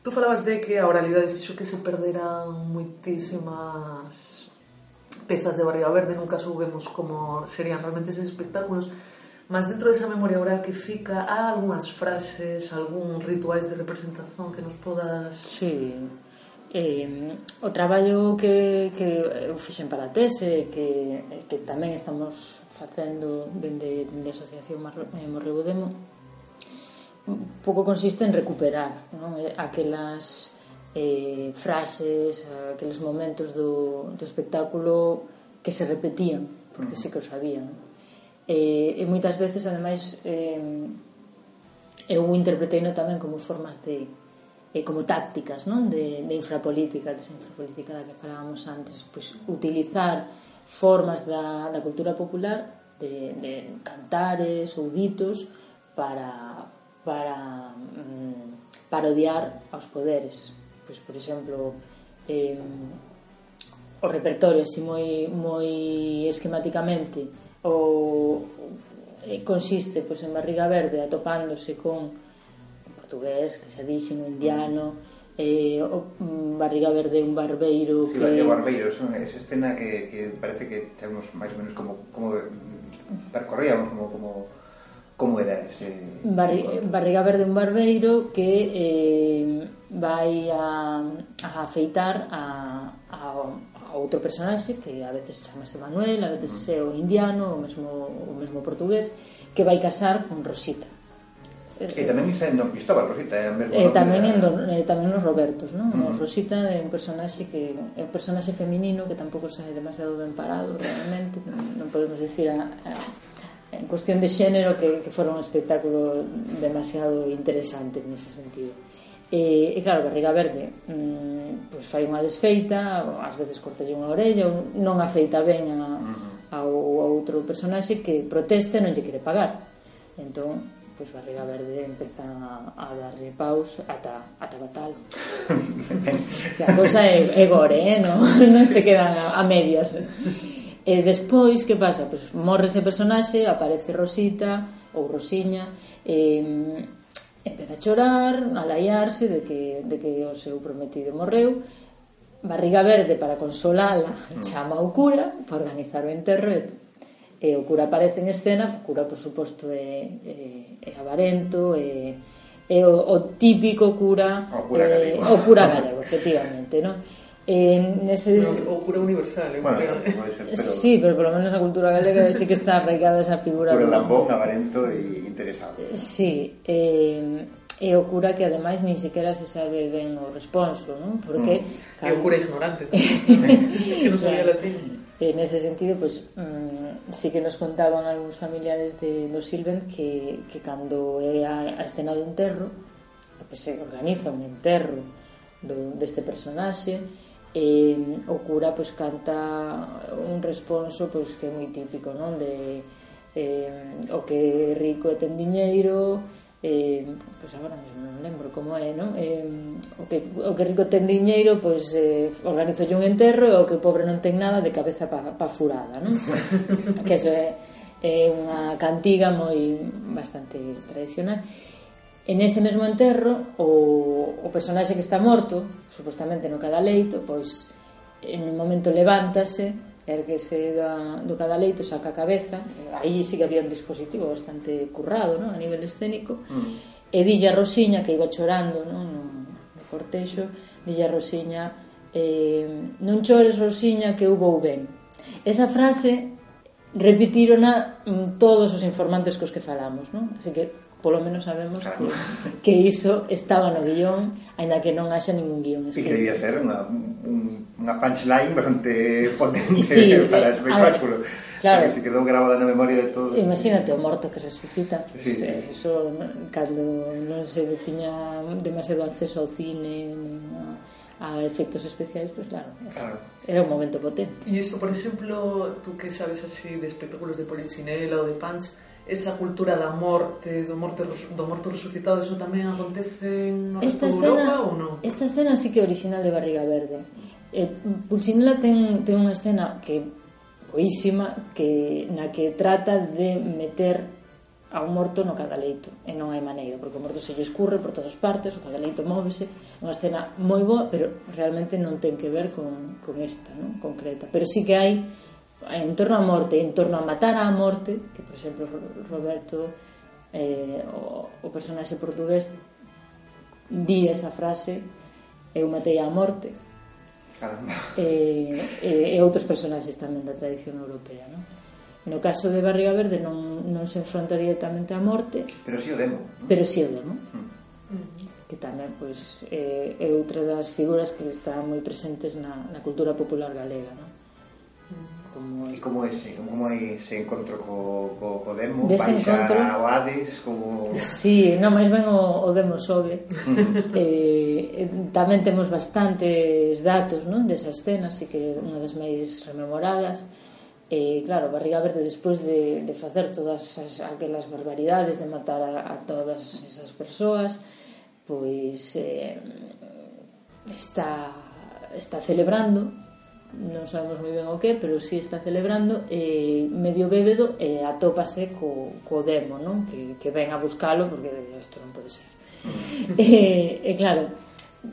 Tú falabas de que a oralidade fixo que se perderan moitísimas pezas de Barriga Verde, nunca soubemos como serían realmente esos espectáculos, mas dentro desa memoria oral que fica, há algunhas frases, algún rituais de representación que nos podas... Sí, eh, o traballo que, que eu fixen para a tese que, que tamén estamos facendo dende, dende a Asociación eh, Morrebudemo un pouco consiste en recuperar non? Eh, aquelas eh, frases, aqueles momentos do, do espectáculo que se repetían, porque sí que o sabían. Eh, e moitas veces, ademais, eh, eu interpreteino tamén como formas de eh, como tácticas non? De, de infrapolítica, desa infrapolítica da que falábamos antes, pois utilizar formas da, da cultura popular de, de cantares ou ditos para, para mm, parodiar aos poderes. Pois, por exemplo, eh, o repertorio así moi, moi esquematicamente, o, eh, consiste pois, en Barriga Verde atopándose con portugués, que xa dixen, o indiano, eh, o Barriga Verde, un barbeiro sí, que... Sí, o barbeiro, son, esa escena que, que parece que temos máis ou menos como, como percorríamos, como, como Como era ese... Barri, ese barriga Verde, un barbeiro que eh, vai a, a afeitar a, a, a outro personaxe que a veces chamase Manuel, a veces é o indiano, o mesmo, o mesmo portugués, que vai casar con Rosita. Eh, que tamén isa en Don Cristóbal, Rosita, eh, en Mercurio. Eh, tamén, en don, eh, tamén nos Robertos, non? Uh. Rosita é un personaxe que é un personaxe feminino que tampouco sai demasiado ben parado, realmente, non, non podemos decir a, a, en cuestión de xénero que, que fora un espectáculo demasiado interesante nese sentido. E, e claro, Barriga Verde mmm, pues fai unha desfeita, ás veces cortalle unha orella, non afeita ben a, ao, ao outro personaxe que protesta e non lle quere pagar. Entón, pois Barriga Verde empeza a, a darlle paus ata, ata batalo. que <laughs> a cousa é, é gore, eh? non <laughs> no se quedan a, a medias. E despois, que pasa? Pois morre ese personaxe, aparece Rosita ou Rosiña, e empeza a chorar, a laiarse de que, de que o seu prometido morreu, Barriga Verde para consolala mm. chama ao cura para organizar o enterro e e o cura aparece en escena, o cura por suposto é, é, é avarento, é, é o, o típico cura o cura eh, galego, o cura galego efectivamente, non? Eh, nese... O cura universal, eh? bueno, ser, pero... Sí, pero polo menos a cultura galega sí que está arraigada esa figura Cura lambón, avarento e interesado eh, Sí, eh, e o cura que ademais nin sequera se sabe ben o responso, non? Porque mm. Cal... E o cura ignorante <laughs> tamén, que non sabía latín En ese sentido, pues mm, sí que nos contaban algúns familiares de do Silven que, que cando é a, a escena do enterro, que se organiza un enterro do, deste personaxe, e o cura pois canta un responso pois que é moi típico, non? De eh, o que rico e ten diñeiro, eh, pois agora non lembro como é, non? Eh, o, que, o que rico ten diñeiro, pois eh, organizo un enterro e o que pobre non ten nada de cabeza pa, pa furada, non? <laughs> que eso é, é unha cantiga moi bastante tradicional. En ese mesmo enterro, o, o personaxe que está morto, supostamente no cada leito, pois en un momento levántase erguese da, do cadaleito, saca a cabeza, aí sí que había un dispositivo bastante currado, ¿no? a nivel escénico, mm. e dille a Rosiña, que iba chorando ¿no? no, no cortexo, dille a Rosiña, eh, non chores Rosiña que eu vou ben. Esa frase repetirona mm, todos os informantes cos que falamos, non? Así que polo menos sabemos claro. que, que iso estaba no guión, aínda que non haxa ningún guión escrito. E ser unha, un, unha punchline bastante <laughs> potente sí, para o espectáculo. Ver, claro. Porque se quedou grabada na memoria de todos. Imagínate o morto que resucita. Pues, sí. Eh, eso, cando non se tiña demasiado acceso ao cine, a, a efectos especiais, pues claro, claro, era un momento potente. E isto, por exemplo, tú que sabes así de espectáculos de Polichinela ou de Punch, esa cultura da morte, do morte do morto resucitado, eso tamén acontece no esta escena, Europa ou non? Esta escena sí que é original de Barriga Verde. Eh, Pulcinella ten, ten unha escena que boísima que na que trata de meter a un morto no cadaleito e non hai maneira, porque o morto se lle escurre por todas partes, o cadaleito móvese unha escena moi boa, pero realmente non ten que ver con, con esta, non? concreta pero sí que hai en torno á morte, en torno a matar á morte, que por exemplo Roberto eh, o, o personaxe portugués di esa frase eu matei á morte Caramba. e, e, e outros personaxes tamén da tradición europea non? no caso de Barriga Verde non, non se enfronta directamente á morte pero si o demo ¿no? pero si o demo hmm. mm. que tamén pois, eh, é outra das figuras que están moi presentes na, na cultura popular galega non? como E como ese, como, como ese encontro co, co, co Demo? Dese encontro... ao Hades como... Sí, non, máis ben o, o Demo sobe. <laughs> Eh, eh, tamén temos bastantes datos non desas escena, así que unha das máis rememoradas. E, eh, claro, Barriga Verde, despois de, de facer todas as, aquelas barbaridades, de matar a, a todas esas persoas, pois eh, está, está celebrando non sabemos moi ben o que, pero si sí está celebrando eh, medio bébedo e eh, atópase co, co demo, non? Que, que ven a buscalo porque isto non pode ser. <laughs> e, e claro,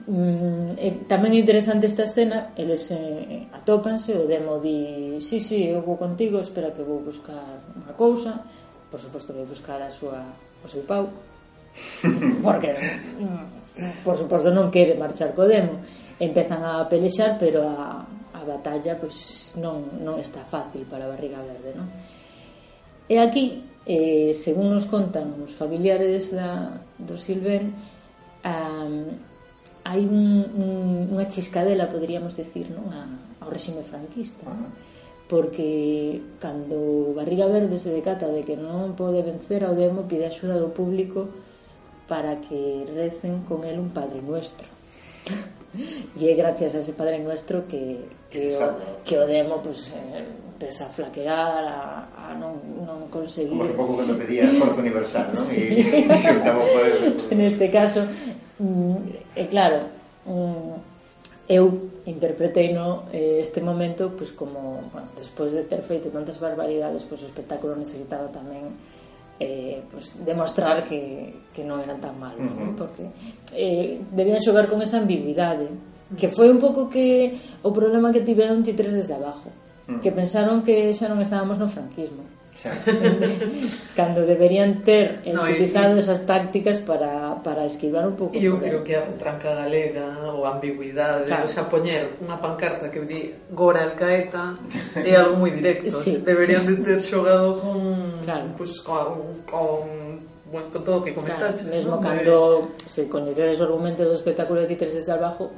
mm, e, tamén é interesante esta escena, eles eh, atópanse, o demo di, sí, sí, eu vou contigo, espera que vou buscar unha cousa, por suposto vou buscar a súa, o seu pau, <laughs> porque mm, por suposto non quere marchar co demo empezan a pelexar pero a, a batalla pois, non, non está fácil para a Barriga Verde. Non? E aquí, eh, según nos contan os familiares da, do Silven, um, hai un, un, unha chiscadela, poderíamos decir, non? A, ao réxime franquista. Non? Porque cando Barriga Verde se decata de que non pode vencer ao demo, pide axuda do público para que recen con el un Padre Nuestro e é gracias a ese Padre Nuestro que, que, o, que o demo pues, eh, empeza a flaquear, a, a non, non conseguir... Como pouco cando pedía esforzo universal, ¿no? Sí. E, e poder... En este caso, mm, e claro, mm, eu interpretei no eh, este momento pues, como, bueno, despois de ter feito tantas barbaridades, pues, o espectáculo necesitaba tamén eh, pues, demostrar que, que non eran tan malos, uh -huh. ¿no? porque eh, debían xogar con esa ambigüidade, que foi un pouco que o problema que tiveron titres desde abajo, uh -huh. que pensaron que xa non estábamos no franquismo. <laughs> cando deberían ter no, utilizado y, esas tácticas para, para esquivar un pouco eu creo que a retranca galega ou a ambigüidade claro. o sea, poñer unha pancarta que di Gora Alcaeta é algo moi directo sí. deberían de ter xogado con, claro. pues, con, con bueno, con todo o que comentaste claro, mesmo ¿no? cando de... se coñecedes o argumento do espectáculo de títeres desde abajo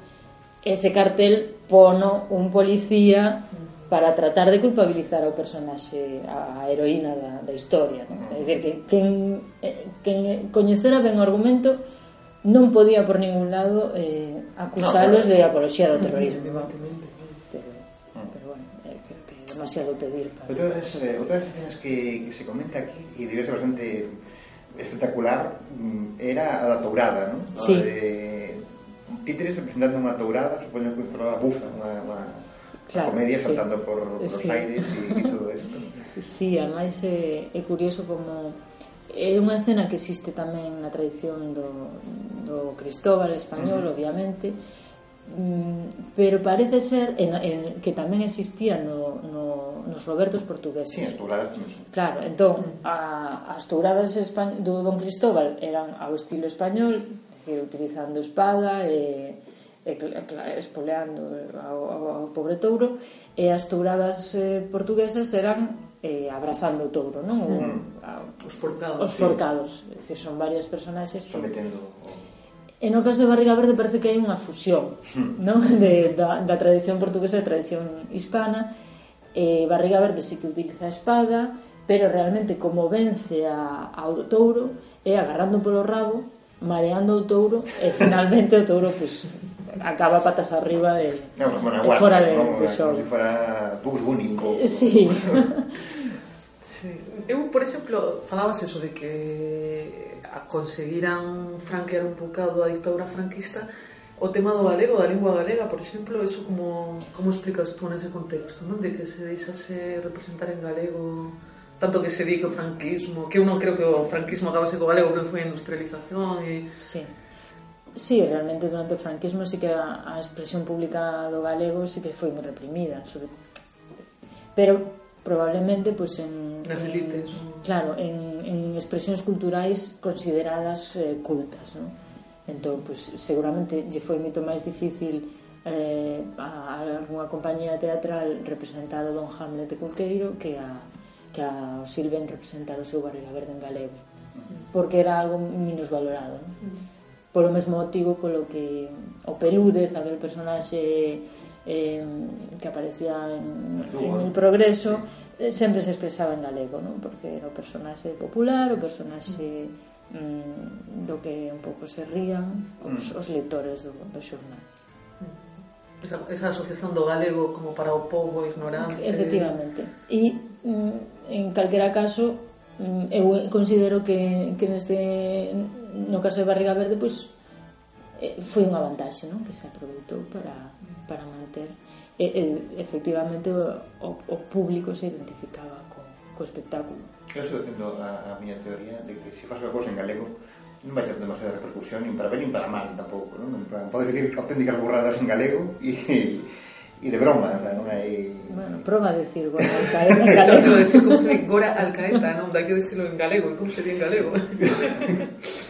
ese cartel pono un policía mm para tratar de culpabilizar ao personaxe a heroína da, da historia non? é dicir, que quen, eh, quen coñecera ben o argumento non podía por ningún lado eh, acusalos no, pero... de apoloxía do terrorismo pero, pero bueno eh, creo que é demasiado pedir para... outra das escenas que, que se comenta aquí e debe ser bastante espectacular mm, era a da tourada non? Sí. De títeres representando unha tourada supoño que a bufa unha, unha claro, comedia sí. saltando por, por sí. os aires e, e todo isto. Sí, ademais é, eh, é curioso como é unha escena que existe tamén na tradición do, do Cristóbal español, uh -huh. obviamente, mm, pero parece ser en, en, que tamén existía no, no, nos Robertos portugueses. Sí, as touradas. Claro, entón, a, as touradas do Don Cristóbal eran ao estilo español, decir, utilizando espada e, e, e espoleando ao, ao pobre touro, e as touradas eh, portuguesas eran eh, abrazando o touro, non? O, mm. a, os forcados. Os forcados, sí. son varias personaxes que... Sometendo E no caso de Barriga Verde parece que hai unha fusión mm. non? <laughs> De, da, da tradición portuguesa e tradición hispana eh, Barriga Verde sí que utiliza a espada pero realmente como vence a, ao touro é agarrando polo rabo mareando o touro e finalmente o touro pues, acaba patas arriba de no, como guarda, fuera de, no, de como si fuera bubúnico sí. <laughs> Sí. Eu, por exemplo, falabas eso de que a conseguiran franquear un bocado a dictadura franquista. O tema do galego, da lingua galega, por exemplo, eso como, como explicas tú nese contexto, non? De que se deixase representar en galego tanto que se di que o franquismo, que eu non creo que o franquismo acabase co galego, que foi a industrialización e... Sí. Sí, realmente durante o franquismo sí que a, a expresión pública do galego sí que foi moi reprimida, sobre... pero probablemente pues en, Nas en elites. claro, en, en expresións culturais consideradas eh, cultas, ¿no? Entón, pues, seguramente lle foi moito máis difícil eh, a algunha compañía teatral representar o Don Hamlet de Culqueiro que a, que a Silven representar o seu Barriga Verde en galego porque era algo menos valorado ¿no? polo mesmo motivo polo que o Pelúdez, aquel personaxe eh, que aparecía en, en El Progreso, eh, sempre se expresaba en galego, non? porque era o personaxe popular, o personaxe mm, do que un pouco se rían os, mm. os lectores do, do xornal. Mm. Esa, esa asociación do galego como para o povo ignorante. Efectivamente. E mm, en calquera caso, mm, eu considero que, que neste no caso de Barriga Verde, pois foi unha vantaxe, non? Que se aproveitou para, para manter e, e, efectivamente o, o público se identificaba co, co espectáculo. Eu estou tendo a, a miña teoría de que se faz unha cousa en galego non vai ter demasiada repercusión nin para ben nin para mal tampouco, non? En plan, podes decir auténticas burradas en galego e, e de broma, en plan, non hai... Bueno, proba decir Gora <laughs> Alcaeta en galego. Xa, decir como se di Gora Alcaeta, non? Dai que dicirlo en galego, como se di en galego. <laughs>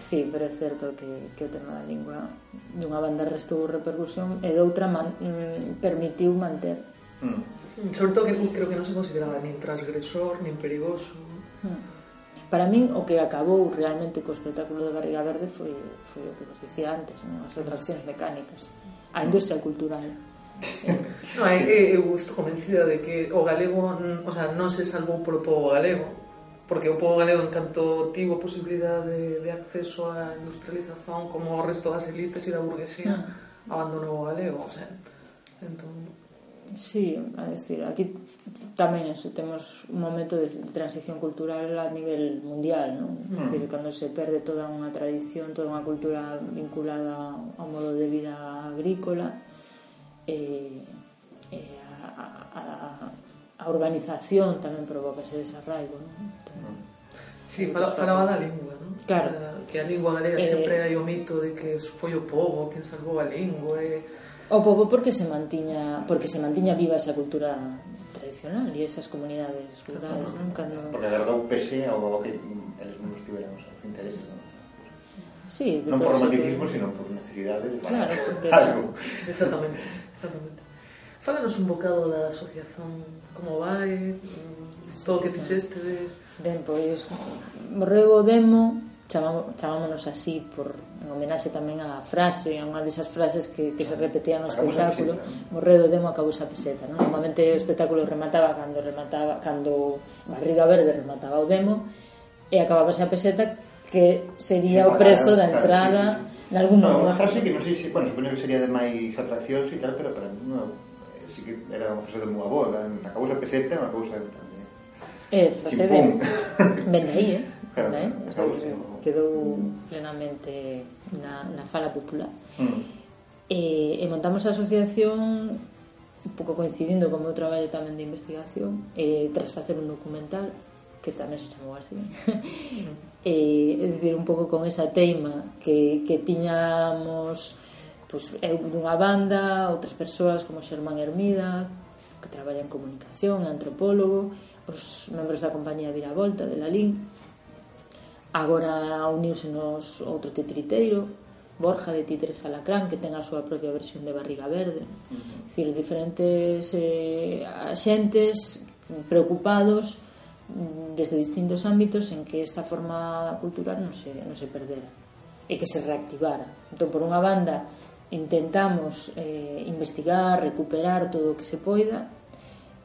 Sí, pero é certo que, que o tema da lingua dunha banda restou repercusión e doutra man, mm, permitiu manter. Mm. Sobre todo que creo que non se consideraba nin transgresor, nin perigoso. Mm. Para min, o que acabou realmente co espectáculo de Barriga Verde foi, foi o que vos dicía antes, non? as atraccións mecánicas, a mm. industria cultural. <laughs> no, é, eu estou convencida de que o galego, mm, o sea, non se salvou polo povo galego, porque o povo galego en canto tivo a posibilidade de, de acceso á industrialización como o resto das elites e da burguesía ah. abandonou o galego, o sea, entón... Sí, a decir, aquí tamén eso, temos un momento de transición cultural a nivel mundial, non? Mm. decir, cando se perde toda unha tradición, toda unha cultura vinculada ao modo de vida agrícola, eh, eh, a, a, a a urbanización tamén provoca ese desarraigo, non? Tamén. Sí, fala, falaba da lingua, non? Claro. Eh, que a lingua galega eh, sempre hai o mito de que foi o povo quen salvou a lingua e... O povo porque se mantiña, porque se mantiña viva esa cultura tradicional e esas comunidades rurales, non? Cando... Porque o pese ao que eles non tiveran os intereses, non? Sí, non por romanticismo, que... sino por necesidade de falar claro, porque... <laughs> algo. Exactamente, exactamente. Fálanos un bocado da asociación Como vai? Mm, todo o que fixestedes? Ben, pois, Borrego Demo chamamos, chamámonos así por en homenaxe tamén á frase, a unha desas frases que, que se repetían no espectáculo, Morredo demo acabou esa peseta, non? Normalmente o espectáculo remataba cando remataba cando Barriga Verde remataba o demo e acababa esa peseta que sería o prezo da entrada sí, sí, sí. en algún no, momento. Unha frase que non sei se, bueno, supoño que sería de máis atraccións e tal, pero para mí no, sí que era unha frase moi boa, avó, acabouse a peseta, unha cousa tamén. É, frase de... Ben aí, eh? eh, <laughs> ¿eh? <laughs> Claro, eh? O sea, quedou plenamente na, na fala popular. Mm. Eh, e, e montamos a asociación un pouco coincidindo con o meu traballo tamén de investigación e tras facer un documental que tamén se chamou así e, e dicir un pouco con esa teima que, que tiñamos pois, eu dunha banda, outras persoas como Xermán Hermida, que traballa en comunicación, antropólogo, os membros da compañía Viravolta de Lalín. Agora uniuse nos outro tetriteiro, Borja de Titres Alacrán, que ten a súa propia versión de Barriga Verde. Uh -huh. decir, diferentes eh, xentes preocupados mm, desde distintos ámbitos en que esta forma cultural non se, non se perdera e que se reactivara. Entón, por unha banda, intentamos eh, investigar, recuperar todo o que se poida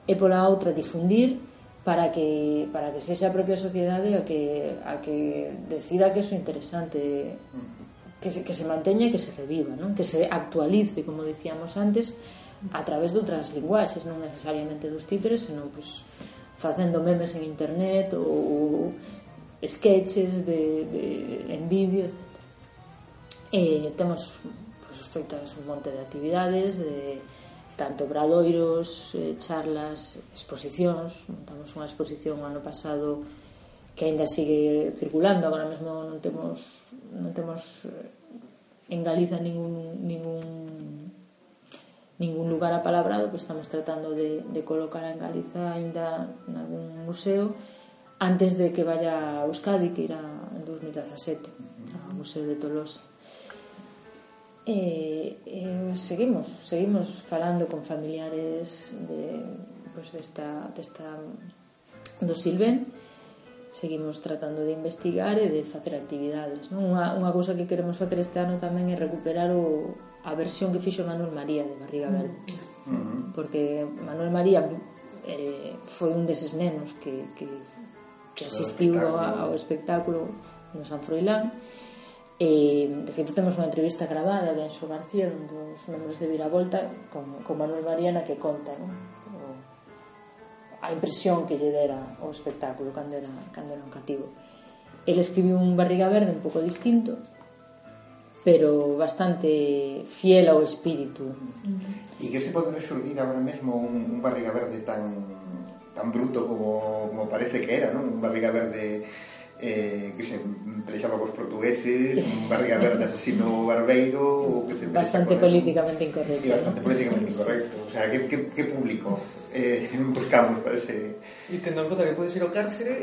e pola outra difundir para que para que sexa a propia sociedade a que a que decida que eso é interesante que se, que se manteña e que se reviva, non? Que se actualice, como dicíamos antes, a través de outras linguaxes, non necesariamente dos títeres, senón pues, facendo memes en internet ou sketches de, de, en vídeo, etc. E eh, temos pues, feitas un monte de actividades, eh, tanto bradoiros, eh, charlas, exposicións. Montamos unha exposición o ano pasado que aínda sigue circulando, agora mesmo non temos non temos eh, en Galiza ningún ningún ningún lugar apalabrado, pero estamos tratando de, de colocar en Galiza aínda en algún museo antes de que vaya a Euskadi, que irá en 2017 ao Museo de Tolosa. E, e seguimos, seguimos falando con familiares de, pues, desta, desta do Silven. Seguimos tratando de investigar e de facer actividades non? Unha, unha cousa que queremos facer este ano tamén é recuperar o, a versión que fixo Manuel María de Barriga mm. Verde. Uh -huh. porque Manuel María eh, foi un deses nenos que, que, que asistiu ao, ao espectáculo no San Froilán. e E, de feito, temos unha entrevista gravada de Enxo García, un dos membros de Viravolta, con, con Manuel Mariana, que conta non? O, a impresión que lle dera o espectáculo cando era, cando era un cativo. El escribiu un barriga verde un pouco distinto, pero bastante fiel ao espírito. E que se pode resolver agora mesmo un, un barriga verde tan tan bruto como, como parece que era, non? Un barriga verde eh, que se emprexaba cos portugueses, un barriga verde asesino barbeiro, ou que se bastante políticamente incorrecto. Sí, bastante políticamente incorrecto. O sea, que, que, que público eh, <laughs> buscamos para ese... E tendo en conta que podes ir ao cárcere...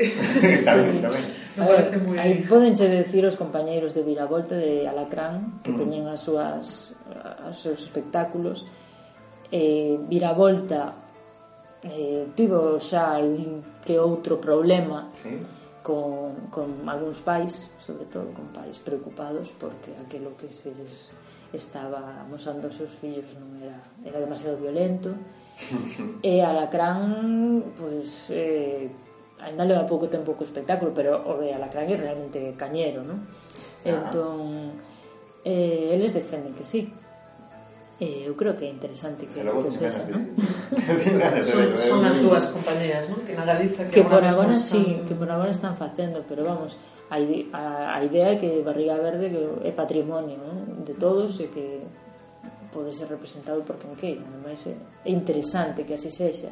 tamén, sí. tamén. No parece moi... Aí podenche decir os compañeiros de Viravolta de Alacrán, que mm. teñen as súas os seus espectáculos, eh, Viravolta eh, tivo xa algún que outro problema sí con, con algúns pais, sobre todo con pais preocupados porque aquilo que se les estaba mosando aos seus fillos non era, era demasiado violento <laughs> e Alacrán pois, eh, ainda leva pouco tempo co espectáculo pero o de Alacrán é realmente cañero non? Ah. entón eh, eles defenden que sí Eh, eu creo que é interesante que logo se sexa, non? <laughs> son, son as dúas compañías, non? Que na Galiza que, que por agora sí, que por agora están facendo, pero vamos, a, a, a idea é que Barriga Verde que é patrimonio non? de todos e que pode ser representado por quen queira, ademais é interesante que así sexa.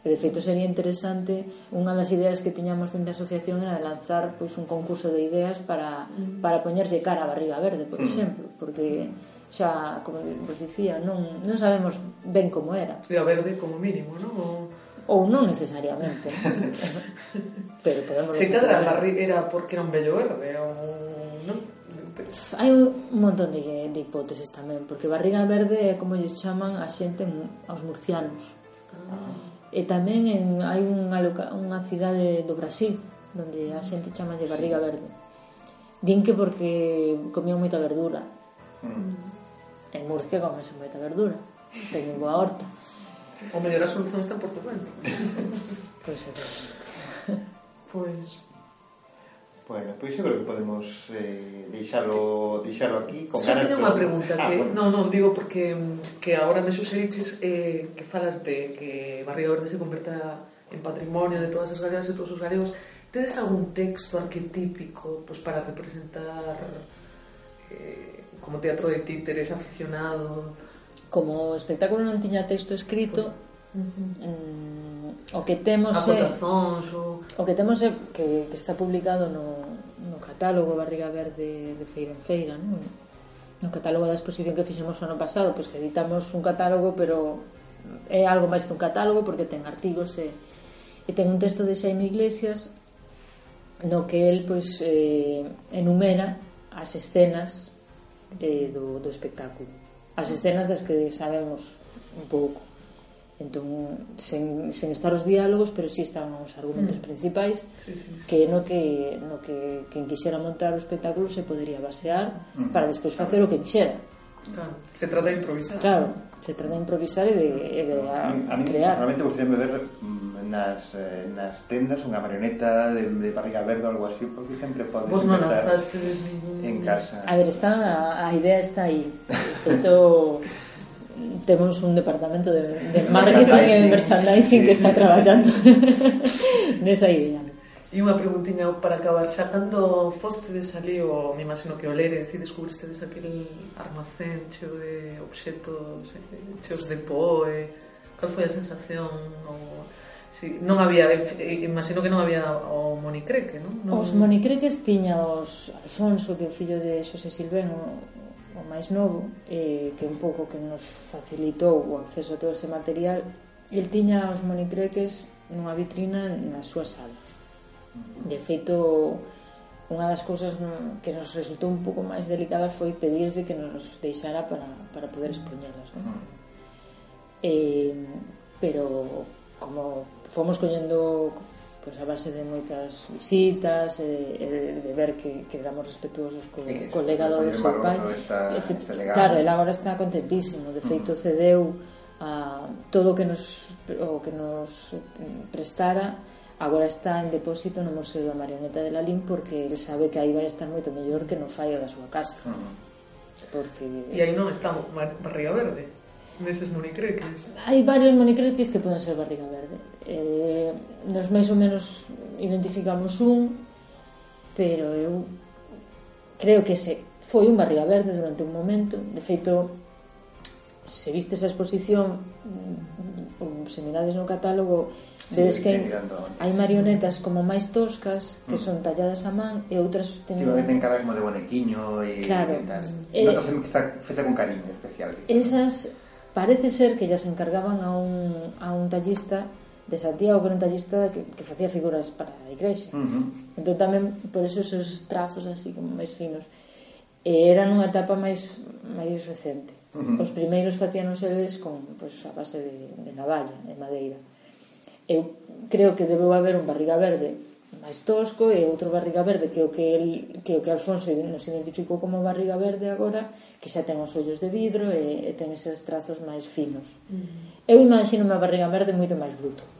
E de feito sería interesante unha das ideas que tiñamos dentro da asociación era de lanzar pois un concurso de ideas para mm. para poñerse cara a Barriga Verde, por exemplo, porque xa, como vos dicía, non, non sabemos ben como era. Pero verde como mínimo, non? O... Ou non necesariamente. <laughs> pero podemos... Se cadra era porque era un bello verde, ou non? Hai un montón de, de hipóteses tamén, porque barriga verde é como lle chaman a xente aos murcianos. Ah. E tamén en, hai unha, loca, unha cidade do Brasil, donde a xente chama de barriga verde. Din que porque comían moita verdura. Mm En Murcia comese moita verdura. Teñen boa horta. O mellor a solución está en Portugal. <laughs> pois é. Pois... Bueno, pois eu creo que podemos eh, deixalo, deixalo aquí con Só ganas... Só unha pregunta ah, que... Bueno. Non, non, digo porque mm, que agora me suxeriches eh, que falas de que Barrio Verde se converta en patrimonio de todas as galegas e todos os galegos tedes algún texto arquetípico pues, para representar eh, como teatro de títeres aficionado como espectáculo non tiña texto escrito pues, mm, o que temos é o... o que temos é que, que está publicado no, no catálogo Barriga Verde de Feira en Feira non? no catálogo da exposición que fixemos o ano pasado pois que editamos un catálogo pero é algo máis que un catálogo porque ten artigos e, e ten un texto de Xaime Iglesias no que el pois, eh, enumera as escenas eh, do, do espectáculo. As escenas das que sabemos un pouco. Entón sen, sen estar os diálogos pero si sí están os argumentos mm. principais sí, sí. que no que no que quen quixera montar o espectáculo se podería basear mm. para despois facer o que quixera. Claro. se trata de improvisar. Claro, se trata de improvisar e de, e de a, a mí, crear. realmente gostaria me ver nas, eh, nas tendas unha marioneta de, de barriga verde ou algo así, porque sempre podes Vos non lanzastes en casa. A ver, está, a idea está aí. Feito... <laughs> temos un departamento de, de marketing e de merchandising sí. que está traballando <laughs> nesa idea. E unha preguntiña para acabar xa cando fostedes ali ou me imagino que o lere e descubristedes aquel armacén cheo de obxetos eh, cheos de poe cal foi a sensación ou Sí, non había, imagino que non había o monicreque, non? non... Os monicreques tiña os Alfonso, que o fillo de Xosé Silvén, o, o máis novo, eh, que un pouco que nos facilitou o acceso a todo ese material, el tiña os monicreques nunha vitrina na súa sala. De feito, unha das cousas que nos resultou un pouco máis delicada foi pedirse que nos deixara para, para poder expoñelas, non? Eh, pero como fomos collendo pois a base de moitas visitas e, e de ver que, que éramos respetuosos co, sí, co legado do seu pai. esta, Efe, este legado. claro, ele agora está contentísimo. De feito cedeu a todo o que nos o que nos prestara. Agora está en depósito no Museo da Marioneta de Lalín porque ele sabe que aí vai estar moito mellor que no fallo da súa casa. Porque... e aí non está Barriga Verde neses monicreques. Hai varios monicretis que poden ser Barriga Verde eh, nos máis ou menos identificamos un pero eu creo que se foi un barriga verde durante un momento de feito se viste esa exposición mm, ou se mirades no catálogo vedes que hai, hai marionetas como máis toscas que mm. son talladas a man e outras teñen... Tivo que ten cara como de bonequiño e, claro, e tal. Eh, outras que está feita con cariño especial. Digamos. esas parece ser que ya se encargaban a un, a un tallista de Santiago, que era un tallista que, que facía figuras para a igrexa. Uh -huh. Entón tamén, por eso, esos trazos así como máis finos. E era nunha etapa máis, máis recente. Uh -huh. Os primeiros facíanos eles con pues, a base de, de navalla, de madeira. Eu creo que debeu haber un barriga verde máis tosco e outro barriga verde que o que el, que o que Alfonso nos identificou como barriga verde agora, que xa ten os ollos de vidro e, e ten eses trazos máis finos. Uh -huh. Eu imagino unha barriga verde moito máis bruto. Uh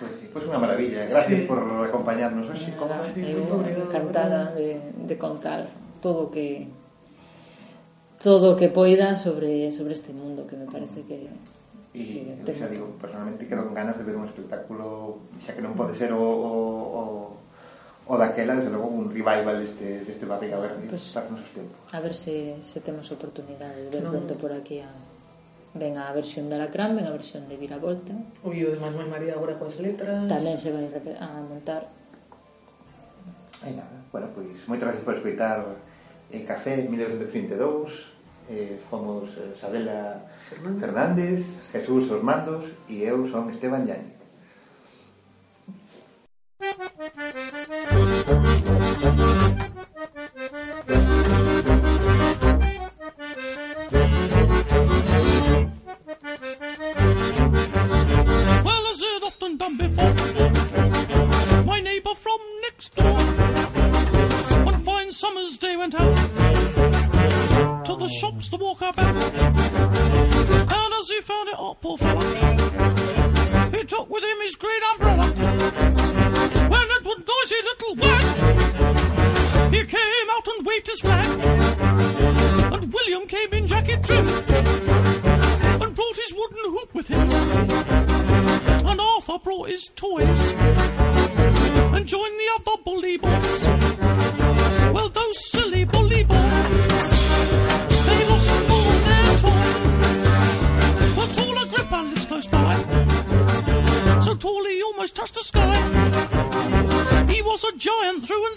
Pues, sí. pues una maravilla. Gracias sí. por acompañarnos hoxe. Sí, como encantada de, de contar todo o que todo o que poida sobre sobre este mundo que me parece que E, que o sea, digo, personalmente quedo con ganas de ver un espectáculo xa que non pode ser o, o, o o daquela, desde logo, un revival deste, deste barriga verde pues, para nosos tempos. A ver se, se temos oportunidade de ver no. pronto por aquí a... Ven a versión de Alacrán, ven a versión de Viravolta. O o de Manuel María agora coas letras. Tamén se vai a montar. E nada, bueno, pois, moitas gracias por escoitar en Café 1932. Eh, fomos eh, Sabela Fernández. Fernández, Jesús Os Mandos e eu son Esteban Llanes. Thank you. As done before, my neighbour from next door, one fine summer's day went out to the shops to walk about. And as he found it, oh, poor fella, he took with him his great umbrella. Toys and join the other bully boys. Well, those silly bully boys, they lost all their toys. But tall Agrippa lives close by, so tall he almost touched the sky. He was a giant through and